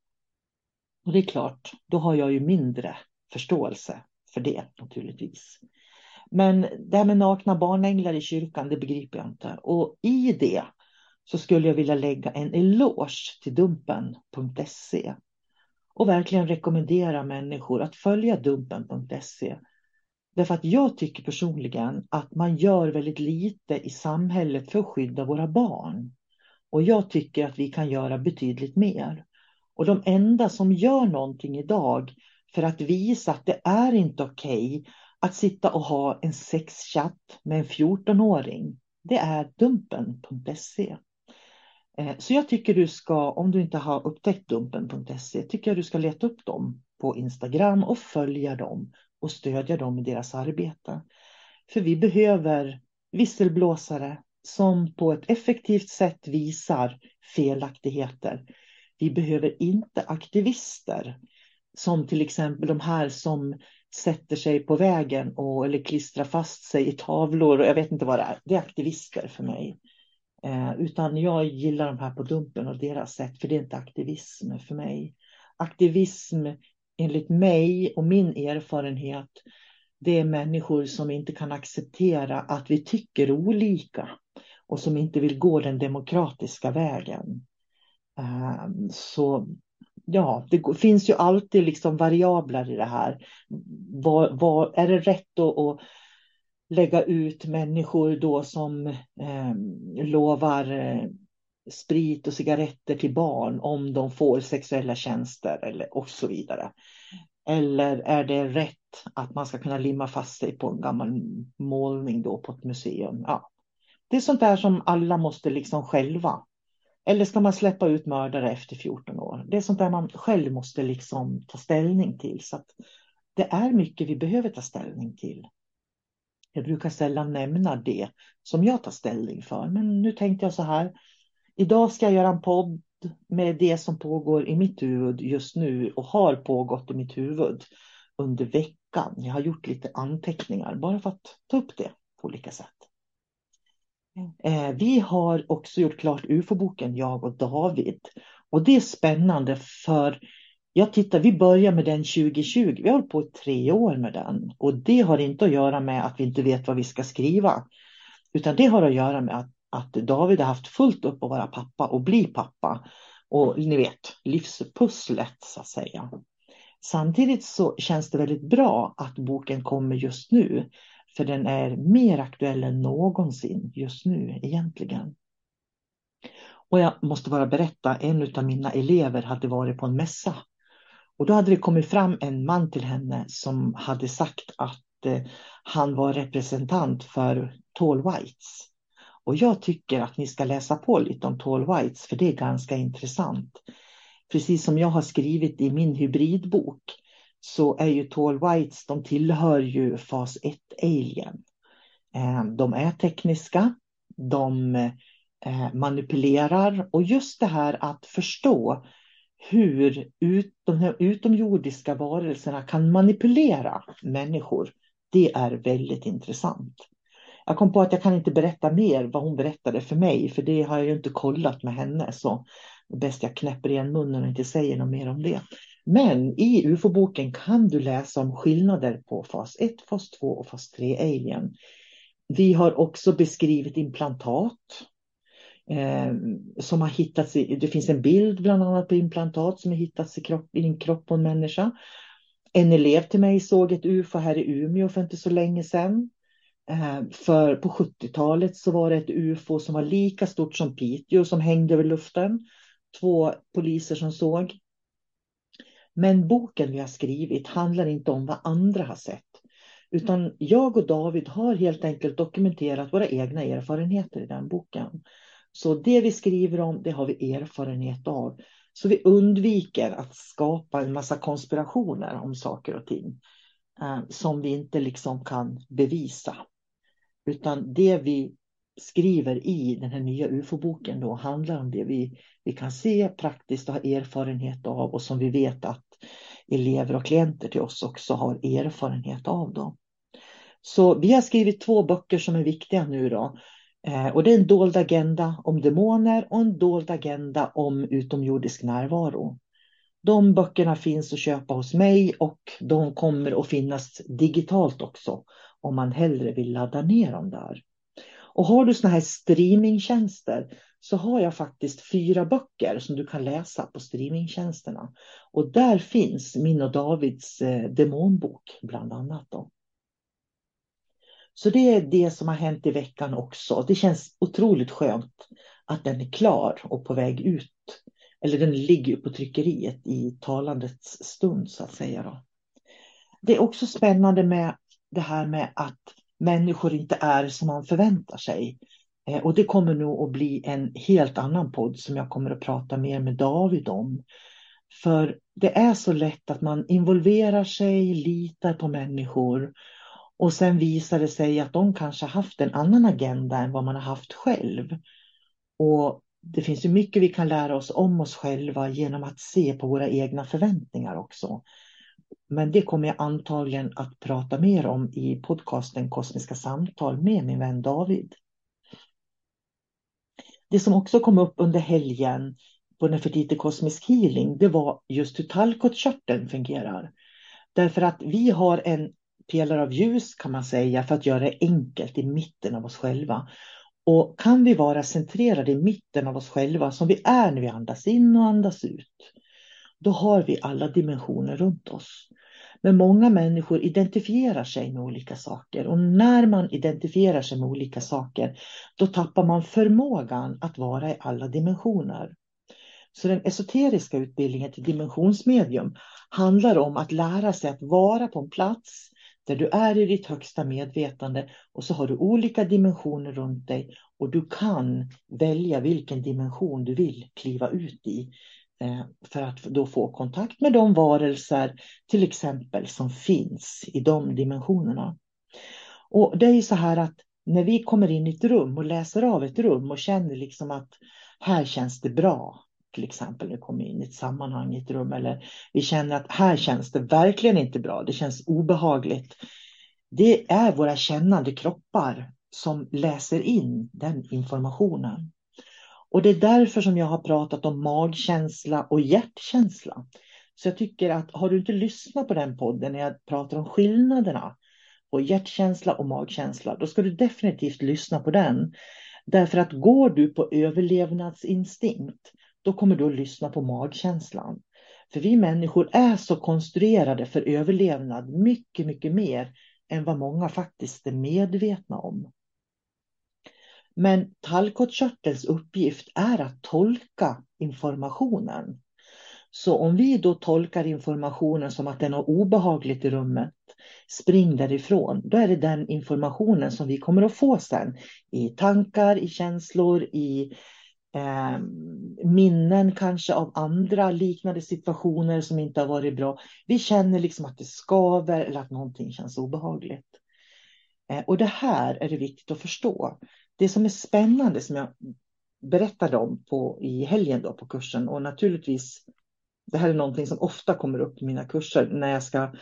Och det är klart, då har jag ju mindre förståelse för det naturligtvis. Men det här med nakna barnänglar i kyrkan, det begriper jag inte. Och i det så skulle jag vilja lägga en eloge till Dumpen.se och verkligen rekommendera människor att följa Dumpen.se. Därför att jag tycker personligen att man gör väldigt lite i samhället för att skydda våra barn. Och jag tycker att vi kan göra betydligt mer. Och de enda som gör någonting idag för att visa att det är inte okej okay att sitta och ha en sexchatt med en 14-åring. Det är dumpen.se. Eh, så jag tycker du ska, om du inte har upptäckt dumpen.se, tycker jag du ska leta upp dem på Instagram och följa dem och stödja dem i deras arbete. För vi behöver visselblåsare som på ett effektivt sätt visar felaktigheter. Vi behöver inte aktivister som till exempel de här som sätter sig på vägen och, eller klistrar fast sig i tavlor. Och jag vet inte vad det är. Det är aktivister för mig. Eh, utan jag gillar de här på Dumpen och deras sätt, för det är inte aktivism för mig. Aktivism enligt mig och min erfarenhet, det är människor som inte kan acceptera att vi tycker olika och som inte vill gå den demokratiska vägen. Eh, så ja, det finns ju alltid liksom variabler i det här. Var, var, är det rätt att, att lägga ut människor då som eh, lovar eh, sprit och cigaretter till barn om de får sexuella tjänster eller, och så vidare. Eller är det rätt att man ska kunna limma fast sig på en gammal målning då på ett museum? Ja. Det är sånt där som alla måste liksom själva eller ska man släppa ut mördare efter 14 år? Det är sånt där man själv måste liksom ta ställning till. Så det är mycket vi behöver ta ställning till. Jag brukar sällan nämna det som jag tar ställning för. Men nu tänkte jag så här. Idag ska jag göra en podd med det som pågår i mitt huvud just nu och har pågått i mitt huvud under veckan. Jag har gjort lite anteckningar bara för att ta upp det på olika sätt. Eh, vi har också gjort klart UFO-boken, jag och David. Och det är spännande för jag tittar, vi börjar med den 2020. Vi har hållit på i tre år med den. Och det har inte att göra med att vi inte vet vad vi ska skriva. Utan det har att göra med att, att David har haft fullt upp att vara pappa och bli pappa. Och ni vet, livspusslet så att säga. Samtidigt så känns det väldigt bra att boken kommer just nu. För den är mer aktuell än någonsin just nu egentligen. Och jag måste bara berätta, en av mina elever hade varit på en mässa. Och då hade det kommit fram en man till henne som hade sagt att eh, han var representant för Tall Whites. Och jag tycker att ni ska läsa på lite om Tall Whites för det är ganska intressant. Precis som jag har skrivit i min hybridbok så är ju Tall Whites, de tillhör ju fas 1 Alien. Eh, de är tekniska, de eh, manipulerar och just det här att förstå hur ut, de här utomjordiska varelserna kan manipulera människor, det är väldigt intressant. Jag kom på att jag kan inte berätta mer vad hon berättade för mig, för det har jag ju inte kollat med henne. Så det är bäst jag knäpper igen munnen och inte säger något mer om det. Men i UFO-boken kan du läsa om skillnader på fas 1, fas 2 och fas 3 alien. Vi har också beskrivit implantat eh, som har hittats i, det finns en bild bland annat på implantat som har hittats i, kropp, i en kropp på en människa. En elev till mig såg ett UFO här i Umeå för inte så länge sedan. Eh, för på 70-talet så var det ett UFO som var lika stort som Piteå som hängde över luften. Två poliser som såg. Men boken vi har skrivit handlar inte om vad andra har sett. Utan jag och David har helt enkelt dokumenterat våra egna erfarenheter i den boken. Så det vi skriver om, det har vi erfarenhet av. Så vi undviker att skapa en massa konspirationer om saker och ting eh, som vi inte liksom kan bevisa. Utan det vi skriver i den här nya UFO-boken då handlar om det vi, vi kan se praktiskt och ha erfarenhet av och som vi vet att elever och klienter till oss också har erfarenhet av. Då. Så vi har skrivit två böcker som är viktiga nu då. Eh, och det är en dold agenda om demoner och en dold agenda om utomjordisk närvaro. De böckerna finns att köpa hos mig och de kommer att finnas digitalt också om man hellre vill ladda ner dem där. Och har du såna här streamingtjänster så har jag faktiskt fyra böcker som du kan läsa på streamingtjänsterna. Och där finns min och Davids eh, demonbok bland annat. Då. Så det är det som har hänt i veckan också. Det känns otroligt skönt att den är klar och på väg ut. Eller den ligger på tryckeriet i talandets stund så att säga. Då. Det är också spännande med det här med att människor inte är som man förväntar sig. Eh, och det kommer nog att bli en helt annan podd som jag kommer att prata mer med David om. För det är så lätt att man involverar sig, litar på människor Och sen visar det sig att de kanske haft en annan agenda än vad man har haft själv. Och det finns ju mycket vi kan lära oss om oss själva genom att se på våra egna förväntningar också. Men det kommer jag antagligen att prata mer om i podcasten Kosmiska samtal med min vän David. Det som också kom upp under helgen på Nefertiti Kosmisk Healing, det var just hur tallkottkörteln fungerar. Därför att vi har en pelare av ljus kan man säga för att göra det enkelt i mitten av oss själva. Och kan vi vara centrerade i mitten av oss själva som vi är när vi andas in och andas ut, då har vi alla dimensioner runt oss. Men många människor identifierar sig med olika saker och när man identifierar sig med olika saker, då tappar man förmågan att vara i alla dimensioner. Så den esoteriska utbildningen till dimensionsmedium handlar om att lära sig att vara på en plats där du är i ditt högsta medvetande och så har du olika dimensioner runt dig och du kan välja vilken dimension du vill kliva ut i Eh, för att då få kontakt med de varelser till exempel som finns i de dimensionerna. Och det är ju så här att när vi kommer in i ett rum och läser av ett rum och känner liksom att här känns det bra, till exempel när vi kommer in i ett sammanhang i ett rum eller vi känner att här känns det verkligen inte bra, det känns obehagligt. Det är våra kännande kroppar som läser in den informationen. Och det är därför som jag har pratat om magkänsla och hjärtkänsla. Så jag tycker att har du inte lyssnat på den podden när jag pratar om skillnaderna på hjärtkänsla och magkänsla, då ska du definitivt lyssna på den. Därför att går du på överlevnadsinstinkt, då kommer du att lyssna på magkänslan. För vi människor är så konstruerade för överlevnad mycket, mycket mer än vad många faktiskt är medvetna om. Men tallkottkörtelns uppgift är att tolka informationen. Så om vi då tolkar informationen som att den något obehagligt i rummet, spring därifrån. Då är det den informationen som vi kommer att få sen i tankar, i känslor, i eh, minnen kanske av andra liknande situationer som inte har varit bra. Vi känner liksom att det skaver eller att någonting känns obehagligt. Eh, och det här är det viktigt att förstå. Det som är spännande som jag berättade om på, i helgen då på kursen och naturligtvis det här är någonting som ofta kommer upp i mina kurser när jag ska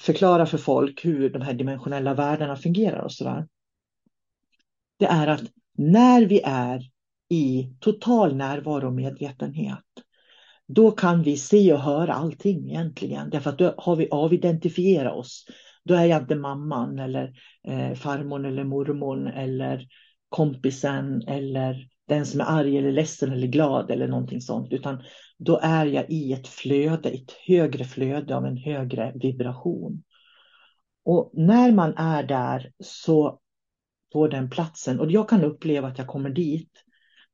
förklara för folk hur de här dimensionella världarna fungerar och sådär. Det är att när vi är i total närvaro och medvetenhet, då kan vi se och höra allting egentligen. Därför att då har vi avidentifierat oss. Då är jag inte mamman eller eh, farmor eller mormor eller kompisen eller den som är arg eller ledsen eller glad eller någonting sånt. Utan då är jag i ett flöde, ett högre flöde av en högre vibration. Och när man är där så på den platsen, och jag kan uppleva att jag kommer dit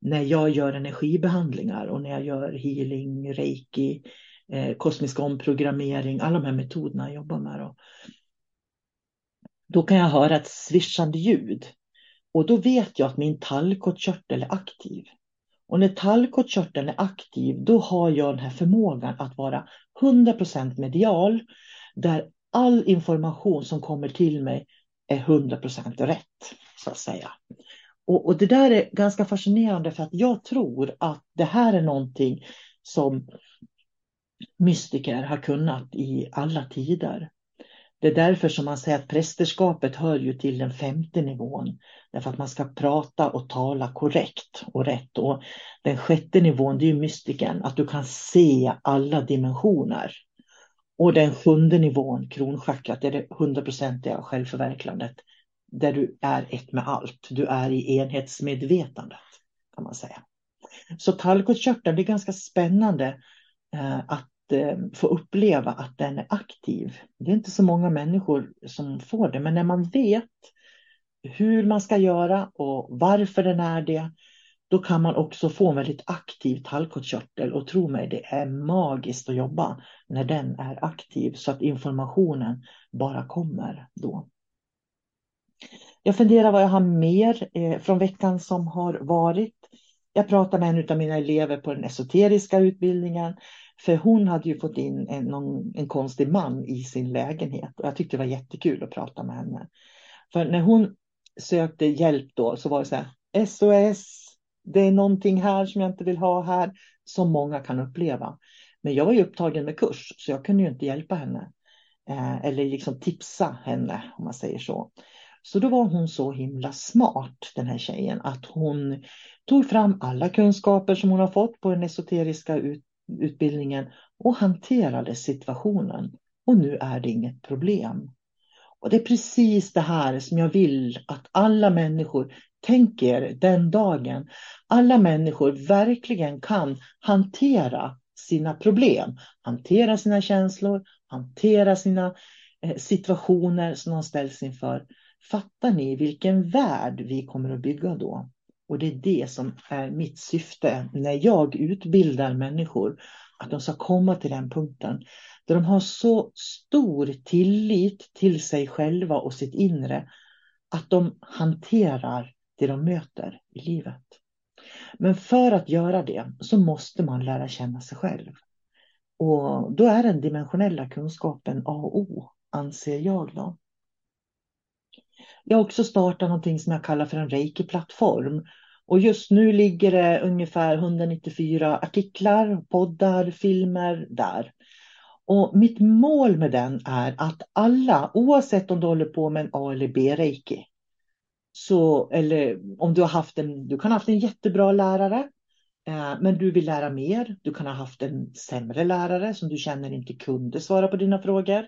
när jag gör energibehandlingar och när jag gör healing, reiki, eh, kosmisk omprogrammering, alla de här metoderna jag jobbar med. Då, då kan jag höra ett svischande ljud och då vet jag att min tallkottkörtel är aktiv. Och när tallkottkörteln är aktiv, då har jag den här förmågan att vara 100% medial, där all information som kommer till mig är 100% rätt, så att säga. Och, och, det där är ganska fascinerande för att jag tror att det här är någonting som mystiker har kunnat i alla tider. Det är därför som man säger att prästerskapet hör ju till den femte nivån. Därför att man ska prata och tala korrekt och rätt. Och den sjätte nivån, det är ju mystiken, att du kan se alla dimensioner. Och den sjunde nivån, kronchakrat, det är det hundraprocentiga självförverkligandet där du är ett med allt. Du är i enhetsmedvetandet kan man säga. Så tallkottkörteln, det är ganska spännande eh, att Eh, få uppleva att den är aktiv. Det är inte så många människor som får det, men när man vet hur man ska göra och varför den är det, då kan man också få en väldigt aktiv tallkottkörtel och tro mig, det är magiskt att jobba när den är aktiv så att informationen bara kommer då. Jag funderar vad jag har mer eh, från veckan som har varit. Jag pratade med en av mina elever på den esoteriska utbildningen. För hon hade ju fått in en, någon, en konstig man i sin lägenhet och jag tyckte det var jättekul att prata med henne. För när hon sökte hjälp då så var det så här, SOS, det är någonting här som jag inte vill ha här, som många kan uppleva. Men jag var ju upptagen med kurs så jag kunde ju inte hjälpa henne. Eh, eller liksom tipsa henne om man säger så. Så då var hon så himla smart den här tjejen att hon tog fram alla kunskaper som hon har fått på den esoteriska ut, utbildningen och hanterade situationen. Och nu är det inget problem. Och det är precis det här som jag vill att alla människor tänker den dagen. Alla människor verkligen kan hantera sina problem, hantera sina känslor, hantera sina eh, situationer som de ställs inför. Fattar ni vilken värld vi kommer att bygga då? Och det är det som är mitt syfte när jag utbildar människor. Att de ska komma till den punkten där de har så stor tillit till sig själva och sitt inre att de hanterar det de möter i livet. Men för att göra det så måste man lära känna sig själv. Och då är den dimensionella kunskapen A och O, anser jag. Då. Jag har också startat någonting som jag kallar för en reiki-plattform. Och just nu ligger det ungefär 194 artiklar, poddar, filmer där. Och mitt mål med den är att alla, oavsett om du håller på med en A eller B-reiki, så, eller om du har haft en, du kan ha haft en jättebra lärare, eh, men du vill lära mer. Du kan ha haft en sämre lärare som du känner inte kunde svara på dina frågor.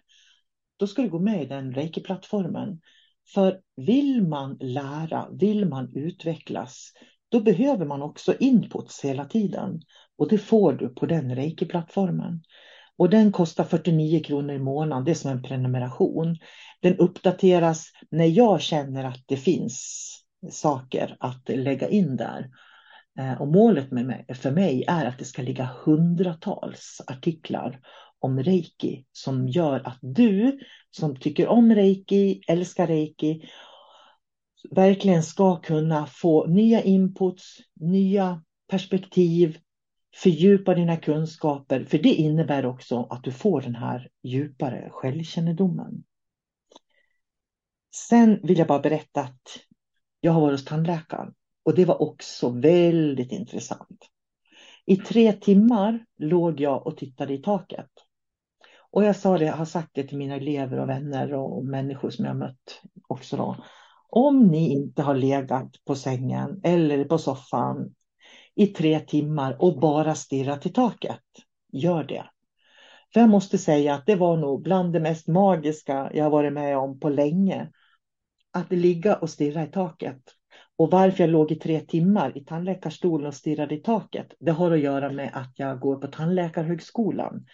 Då ska du gå med i den reiki-plattformen. För vill man lära, vill man utvecklas, då behöver man också inputs hela tiden. Och det får du på den reiki-plattformen. Och den kostar 49 kronor i månaden, det är som en prenumeration. Den uppdateras när jag känner att det finns saker att lägga in där. Eh, och målet med mig, för mig är att det ska ligga hundratals artiklar om reiki som gör att du som tycker om reiki, älskar reiki, verkligen ska kunna få nya inputs, nya perspektiv, fördjupa dina kunskaper, för det innebär också att du får den här djupare självkännedomen. Sen vill jag bara berätta att jag har varit hos tandläkaren och det var också väldigt intressant. I tre timmar låg jag och tittade i taket. Och jag sa det, jag har sagt det till mina elever och vänner och människor som jag mött också då. Om ni inte har legat på sängen eller på soffan i tre timmar och bara stirrat i taket, gör det. För jag måste säga att det var nog bland det mest magiska jag varit med om på länge. Att ligga och stirra i taket. Och varför jag låg i tre timmar i tandläkarstolen och stirrade i taket, det har att göra med att jag går på tandläkarhögskolan.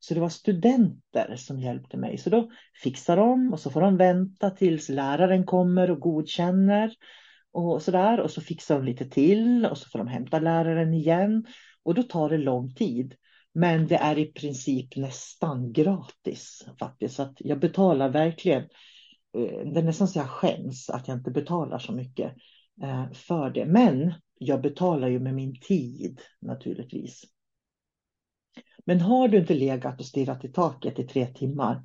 Så det var studenter som hjälpte mig. Så då fixar de och så får de vänta tills läraren kommer och godkänner och sådär. Och så fixar de lite till och så får de hämta läraren igen. Och då tar det lång tid. Men det är i princip nästan gratis faktiskt. Så att jag betalar verkligen. Eh, det är nästan så jag skäms att jag inte betalar så mycket eh, för det. Men jag betalar ju med min tid naturligtvis. Men har du inte legat och stirrat i taket i tre timmar,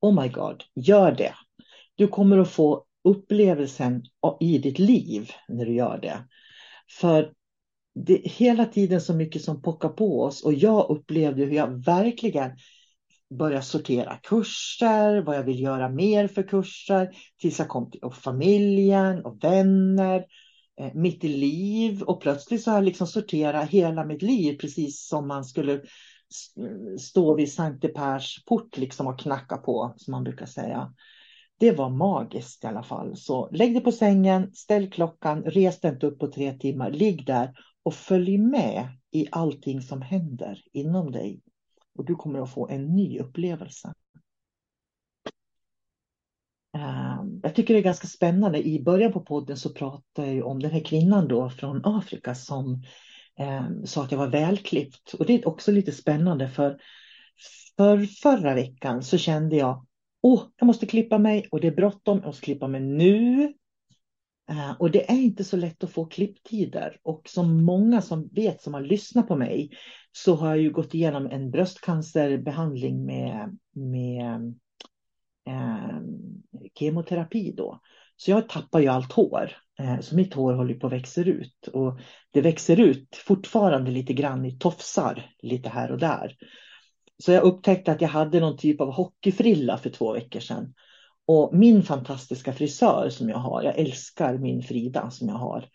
oh my god, gör det. Du kommer att få upplevelsen i ditt liv när du gör det. För det är hela tiden så mycket som pockar på oss och jag upplevde hur jag verkligen började sortera kurser, vad jag vill göra mer för kurser, tills jag kom till familjen och vänner, eh, mitt i liv och plötsligt så har jag liksom sorterat hela mitt liv precis som man skulle stå vid Sankte Pers port liksom och knacka på, som man brukar säga. Det var magiskt i alla fall. Så lägg dig på sängen, ställ klockan, res dig inte upp på tre timmar, ligg där och följ med i allting som händer inom dig. Och du kommer att få en ny upplevelse. Ehm, jag tycker det är ganska spännande. I början på podden så pratade jag om den här kvinnan då från Afrika som eh, sa att jag var välklippt. Och det är också lite spännande för, för förra veckan så kände jag åh, jag måste klippa mig och det är bråttom, jag måste klippa mig nu. Eh, och det är inte så lätt att få klipptider och som många som vet som har lyssnat på mig så har jag ju gått igenom en bröstcancerbehandling med, med eh, kemoterapi då. Så jag tappar ju allt hår. Eh, så mitt hår håller på att växa ut. Och det växer ut fortfarande lite grann i tofsar lite här och där. Så jag upptäckte att jag hade någon typ av hockeyfrilla för två veckor sedan. Och min fantastiska frisör som jag har, jag älskar min Frida som jag har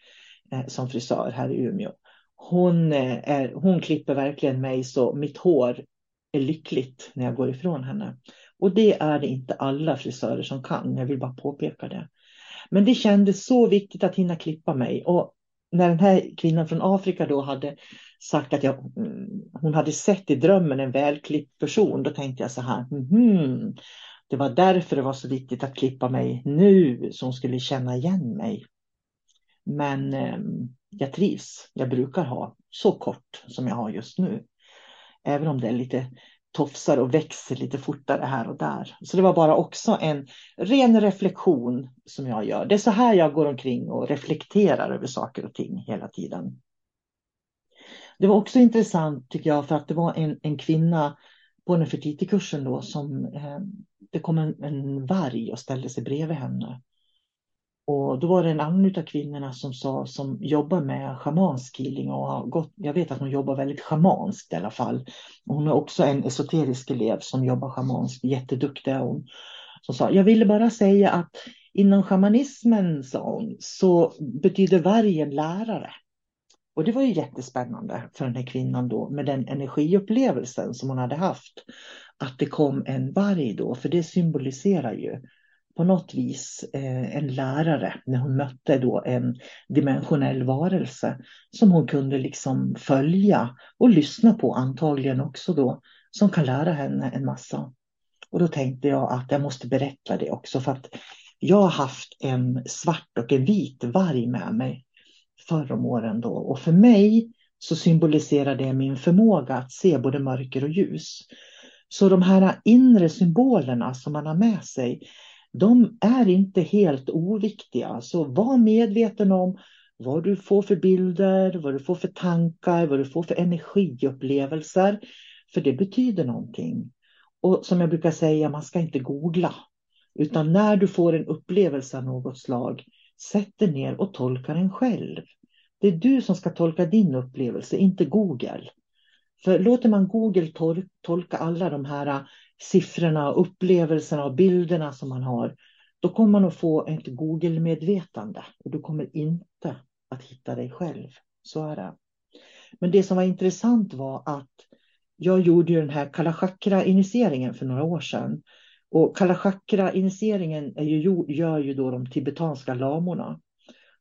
eh, som frisör här i Umeå. Hon, eh, är, hon klipper verkligen mig så mitt hår är lyckligt när jag går ifrån henne. Och det är det inte alla frisörer som kan, jag vill bara påpeka det. Men det kändes så viktigt att hinna klippa mig. Och när den här kvinnan från Afrika då hade sagt att jag, mm, hon hade sett i drömmen en välklippt person, då tänkte jag så här, mm, det var därför det var så viktigt att klippa mig nu, så hon skulle känna igen mig. Men eh, jag trivs, jag brukar ha så kort som jag har just nu. Även om det är lite tofsar och växer lite fortare här och där. Så det var bara också en ren reflektion som jag gör. Det är så här jag går omkring och reflekterar över saker och ting hela tiden. Det var också intressant tycker jag för att det var en, en kvinna på Nefertiti-kursen då som eh, det kom en, en varg och ställde sig bredvid henne. Och då var det en annan av kvinnorna som sa som jobbar med schamansk healing och har gått, jag vet att hon jobbar väldigt schamanskt i alla fall. Hon är också en esoterisk elev som jobbar schamanskt, jätteduktig är hon. Som sa, jag ville bara säga att inom shamanismen, sa hon, så betyder vargen lärare. Och det var ju jättespännande för den här kvinnan då med den energiupplevelsen som hon hade haft. Att det kom en varg då, för det symboliserar ju på något vis eh, en lärare när hon mötte då en dimensionell varelse som hon kunde liksom följa och lyssna på antagligen också då som kan lära henne en massa. Och då tänkte jag att jag måste berätta det också för att jag har haft en svart och en vit varg med mig förr om åren då och för mig så symboliserar det min förmåga att se både mörker och ljus. Så de här inre symbolerna som man har med sig de är inte helt oviktiga. Så var medveten om vad du får för bilder, vad du får för tankar, vad du får för energiupplevelser. För det betyder någonting. Och som jag brukar säga, man ska inte googla. Utan när du får en upplevelse av något slag, sätt dig ner och tolka den själv. Det är du som ska tolka din upplevelse, inte Google. För låter man Google tolka alla de här siffrorna, upplevelserna och bilderna som man har, då kommer man att få ett Google-medvetande och du kommer inte att hitta dig själv. Så är det. Men det som var intressant var att jag gjorde ju den här kalachakra initieringen för några år sedan. Och Kala Chakra-initieringen gör ju då de tibetanska lamorna.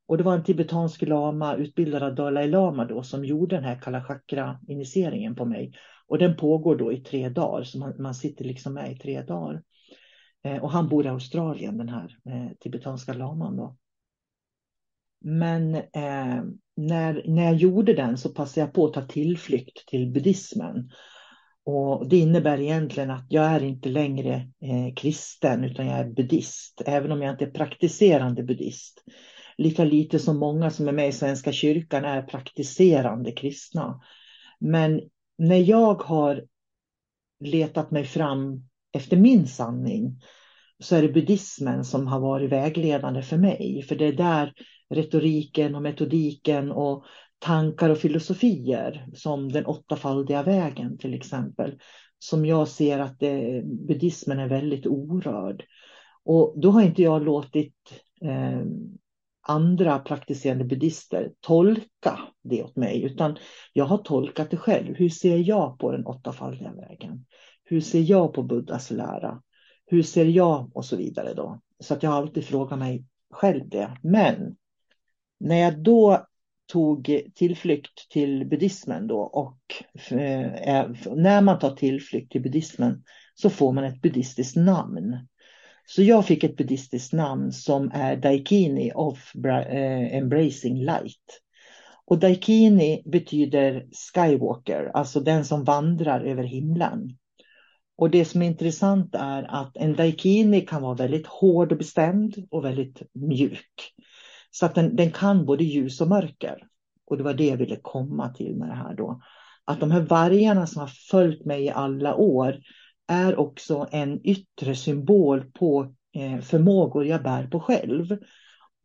Och det var en tibetansk lama utbildad av Dalai Lama då som gjorde den här kalachakra initieringen på mig. Och den pågår då i tre dagar, så man, man sitter liksom med i tre dagar. Eh, och han bor i Australien, den här eh, tibetanska laman. Då. Men eh, när, när jag gjorde den så passade jag på att ta tillflykt till buddhismen. Och det innebär egentligen att jag är inte längre eh, kristen utan jag är buddhist, även om jag inte är praktiserande buddhist. Lika lite som många som är med i Svenska kyrkan är praktiserande kristna. Men när jag har letat mig fram efter min sanning så är det buddhismen som har varit vägledande för mig. För det är där retoriken och metodiken och tankar och filosofier som den åttafaldiga vägen till exempel. Som jag ser att det, buddhismen är väldigt orörd. Och då har inte jag låtit eh, andra praktiserande buddister tolka det åt mig, utan jag har tolkat det själv. Hur ser jag på den åttafaldiga vägen? Hur ser jag på Buddhas lära? Hur ser jag och så vidare då? Så att jag alltid frågar mig själv det. Men när jag då tog tillflykt till buddhismen då och eh, eh när man tar tillflykt till buddhismen så får man ett buddhistiskt namn. Så jag fick ett buddhistiskt namn som är Daikini of eh, Embracing Light. Och Daikini betyder Skywalker, alltså den som vandrar över himlen. Och det som är intressant är att en Daikini kan vara väldigt hård och bestämd och väldigt mjuk. Så att den, den kan både ljus och mörker. Och det var det jag ville komma till med det här då. att de här vargarna som har följt mig i alla år är också en yttre symbol på eh, förmågor jag bär på själv.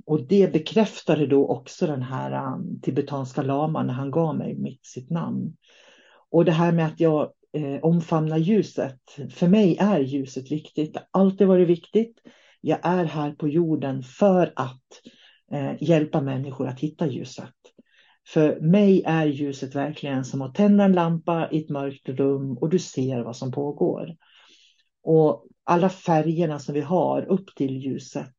Och det bekräftade då också den här um, tibetanska laman när han gav mig mitt, sitt namn. Och det här med att jag eh, omfamnar ljuset. För mig är ljuset viktigt. Det har alltid varit viktigt. Jag är här på jorden för att eh, hjälpa människor att hitta ljuset. För mig är ljuset verkligen som att tända en lampa i ett mörkt rum och du ser vad som pågår. Och alla färgerna som vi har upp till ljuset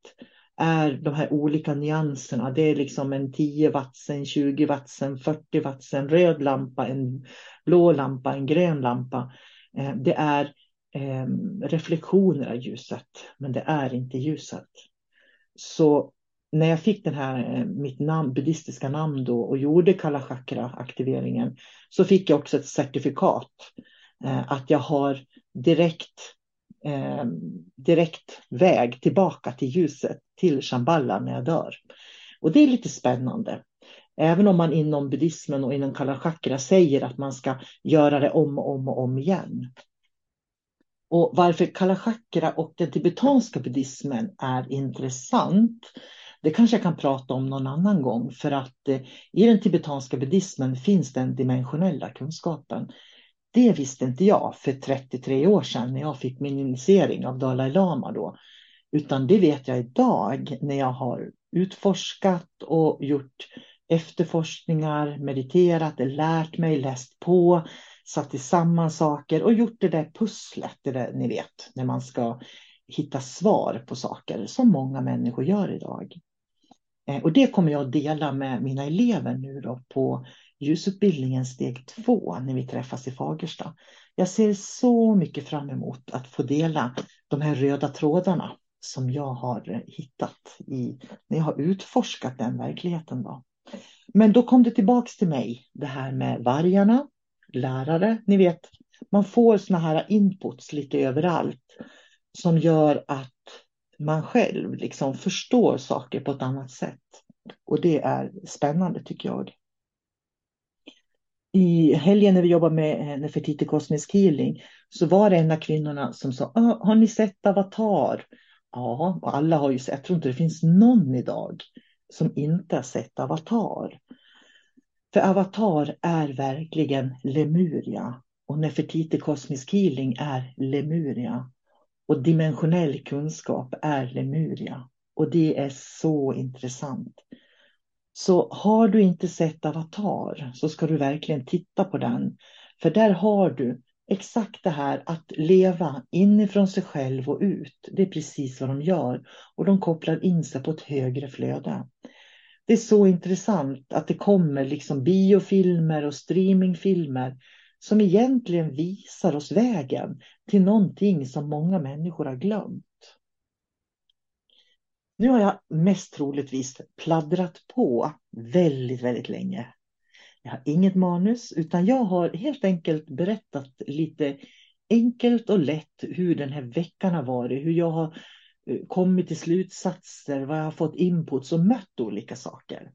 är de här olika nyanserna. Det är liksom en 10 wattsen, 20 wattsen, 40 wattsen, röd lampa, en blå lampa, en grön lampa. Eh, det är ehm, reflektioner av ljuset, men det är inte ljuset. Så när jag fick den här, eh, mitt namn, buddhistiska namn då och gjorde Kala Chakra-aktiveringen så fick jag också ett certifikat eh, att jag har direkt, eh, direkt väg tillbaka till ljuset, till Shambhala när jag dör. Och det är lite spännande. Även om man inom buddhismen och inom Kala Chakra säger att man ska göra det om och om och om igen. Och varför Kala Chakra och den tibetanska buddhismen är intressant det kanske jag kan prata om någon annan gång för att eh, i den tibetanska buddhismen finns den dimensionella kunskapen. Det visste inte jag för 33 år sedan när jag fick min initiering av Dalai Lama då. Utan det vet jag idag när jag har utforskat och gjort efterforskningar, mediterat, lärt mig, läst på, satt samman saker och gjort det där pusslet, det där ni vet, när man ska hitta svar på saker som många människor gör idag. Eh, och det kommer jag att dela med mina elever nu då på ljusutbildningen steg två när vi träffas i Fagersta. Jag ser så mycket fram emot att få dela de här röda trådarna som jag har hittat i, när jag har utforskat den verkligheten. Då. Men då kom det tillbaks till mig, det här med vargarna, lärare, ni vet, man får såna här inputs lite överallt som gör att man själv liksom förstår saker på ett annat sätt. Och det är spännande tycker jag. I helgen när vi jobbade med eh, Nefertiti Cosmic Healing så var det en av kvinnorna som sa, har ni sett Avatar? Ja, och alla har ju sett, jag tror inte det finns någon idag som inte har sett Avatar. För Avatar är verkligen Lemuria och Nefertiti Cosmic Healing är Lemuria. Och dimensionell kunskap är Lemuria. Och det är så intressant. Så har du inte sett Avatar så ska du verkligen titta på den. För där har du exakt det här att leva inifrån sig själv och ut. Det är precis vad de gör. Och de kopplar in sig på ett högre flöde. Det är så intressant att det kommer liksom biofilmer och streamingfilmer som egentligen visar oss vägen till någonting som många människor har glömt. Nu har jag mest troligtvis pladdrat på väldigt, väldigt länge. Jag har inget manus utan jag har helt enkelt berättat lite enkelt och lätt hur den här veckan har varit, hur jag har eh, kommit till slutsatser, vad jag har fått input och mött olika saker.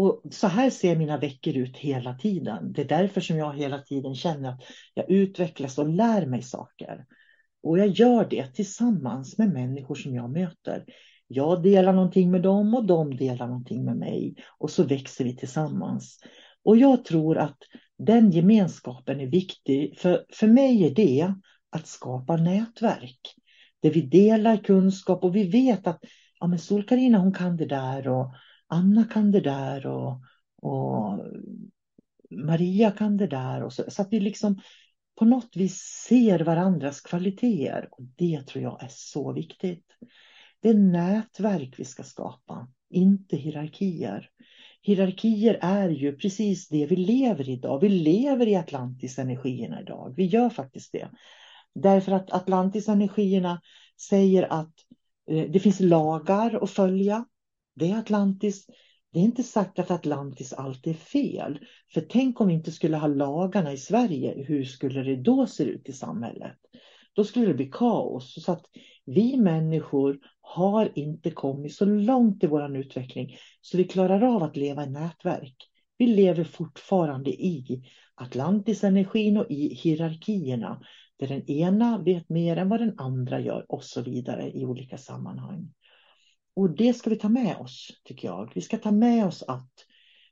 Och så här ser mina veckor ut hela tiden. Det är därför som jag hela tiden känner att jag utvecklas och lär mig saker. Och jag gör det tillsammans med människor som jag möter. Jag delar någonting med dem och de delar någonting med mig. Och så växer vi tillsammans. Och jag tror att den gemenskapen är viktig. För, för mig är det att skapa nätverk. Där vi delar kunskap och vi vet att ja, men Sol-Carina hon kan det där. och Anna kan det där och, och Maria kan det där. Och så, så att vi liksom på något vis ser varandras kvaliteter. Och det tror jag är så viktigt. Det är nätverk vi ska skapa, inte hierarkier. Hierarkier är ju precis det vi lever i idag. Vi lever i Atlantis-energierna idag. Vi gör faktiskt det. Därför att Atlantis-energierna säger att eh, det finns lagar att följa det är Atlantis. Det är inte sagt att Atlantis alltid är fel. För tänk om vi inte skulle ha lagarna i Sverige, hur skulle det då se ut i samhället? Då skulle det bli kaos. Så att vi människor har inte kommit så långt i vår utveckling så vi klarar av att leva i nätverk. Vi lever fortfarande i Atlantisenergin och i hierarkierna där den ena vet mer än vad den andra gör och så vidare i olika sammanhang. Och det ska vi ta med oss, tycker jag. Vi ska ta med oss att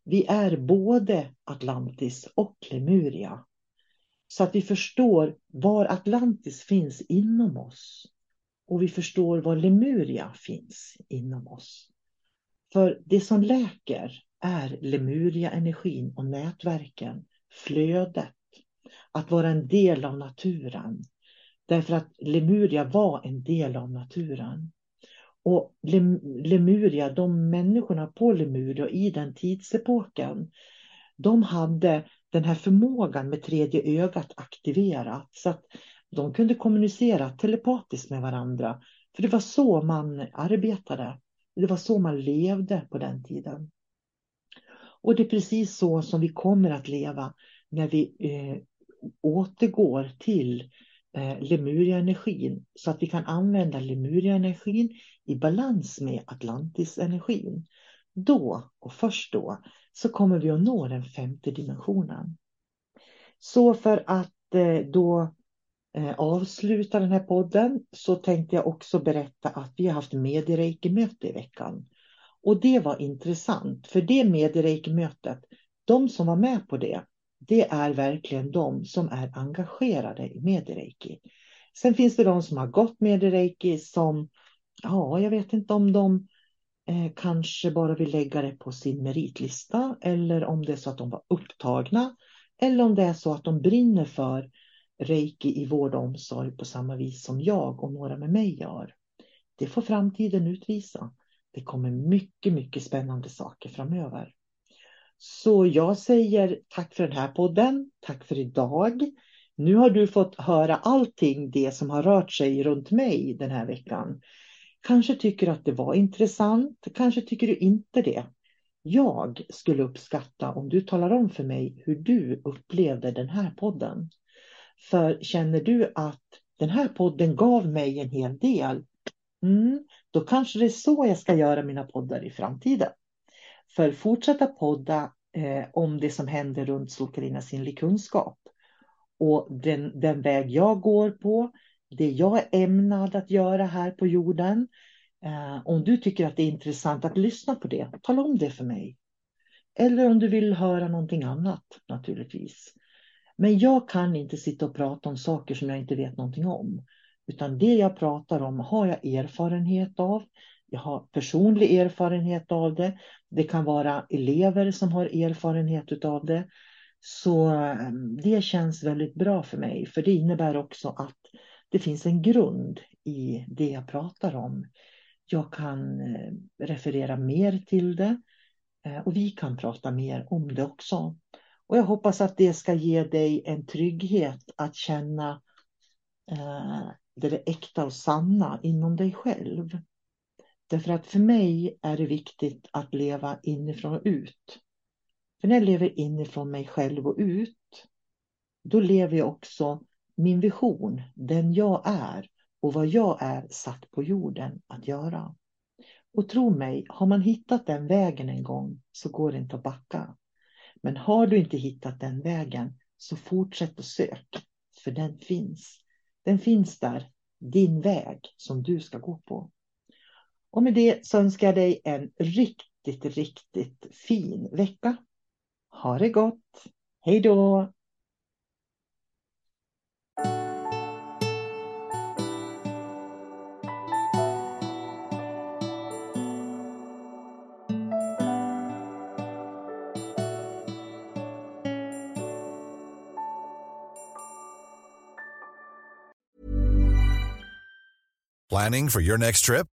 vi är både Atlantis och Lemuria. Så att vi förstår var Atlantis finns inom oss. Och vi förstår var Lemuria finns inom oss. För det som läker är Lemuria-energin och nätverken, flödet, att vara en del av naturen. Därför att Lemuria var en del av naturen. Och Lemuria, de människorna på Lemuria i den tidsepoken, de hade den här förmågan med tredje ögat aktiverat så att de kunde kommunicera telepatiskt med varandra. För det var så man arbetade. Det var så man levde på den tiden. Och det är precis så som vi kommer att leva när vi eh, återgår till eh, Eh, Lemuria-energin så att vi kan använda Lemuria-energin i balans med Atlantis-energin. Då, och först då, så kommer vi att nå den femte dimensionen. Så för att eh, då eh, avsluta den här podden så tänkte jag också berätta att vi har haft mediereiki-möte i veckan. Och det var intressant, för det mediereiki-mötet, de som var med på det, det är verkligen de som är engagerade i mediereiki. Sen finns det de som har gått mediereiki som, ja, jag vet inte om de eh, kanske bara vill lägga det på sin meritlista eller om det är så att de var upptagna eller om det är så att de brinner för reiki i vård och omsorg på samma vis som jag och några med mig gör. Det får framtiden utvisa. Det kommer mycket, mycket spännande saker framöver. Så jag säger tack för den här podden. Tack för idag. Nu har du fått höra allting det som har rört sig runt mig den här veckan. Kanske tycker att det var intressant, kanske tycker du inte det. Jag skulle uppskatta om du talar om för mig hur du upplevde den här podden. För känner du att den här podden gav mig en hel del, mm, då kanske det är så jag ska göra mina poddar i framtiden. För fortsätta podda eh, om det som händer runt Solkarina sinnlig kunskap. Och den, den väg jag går på, det jag är ämnad att göra här på jorden. Eh, om du tycker att det är intressant att lyssna på det, tala om det för mig. Eller om du vill höra någonting annat naturligtvis. Men jag kan inte sitta och prata om saker som jag inte vet någonting om. Utan det jag pratar om har jag erfarenhet av. Jag har personlig erfarenhet av det. Det kan vara elever som har erfarenhet av det. Så ehm, det känns väldigt bra för mig. För det innebär också att det finns en grund i det jag pratar om. Jag kan eh, referera mer till det. Eh, och vi kan prata mer om det också. Och jag hoppas att det ska ge dig en trygghet att känna eh, det äkta och sanna inom dig själv. Därför att för mig är det viktigt att leva inifrån och ut. För när jag lever inifrån mig själv och ut, då lever jag också min vision, den jag är och vad jag är satt på jorden att göra. Och tro mig, har man hittat den vägen en gång så går det inte att backa. Men har du inte hittat den vägen så fortsätt att söka, för den finns. Den finns där, din väg som du ska gå på. Och med det så önskar jag dig en riktigt, riktigt fin vecka. Ha det gott. Hej då! Planning for your next trip?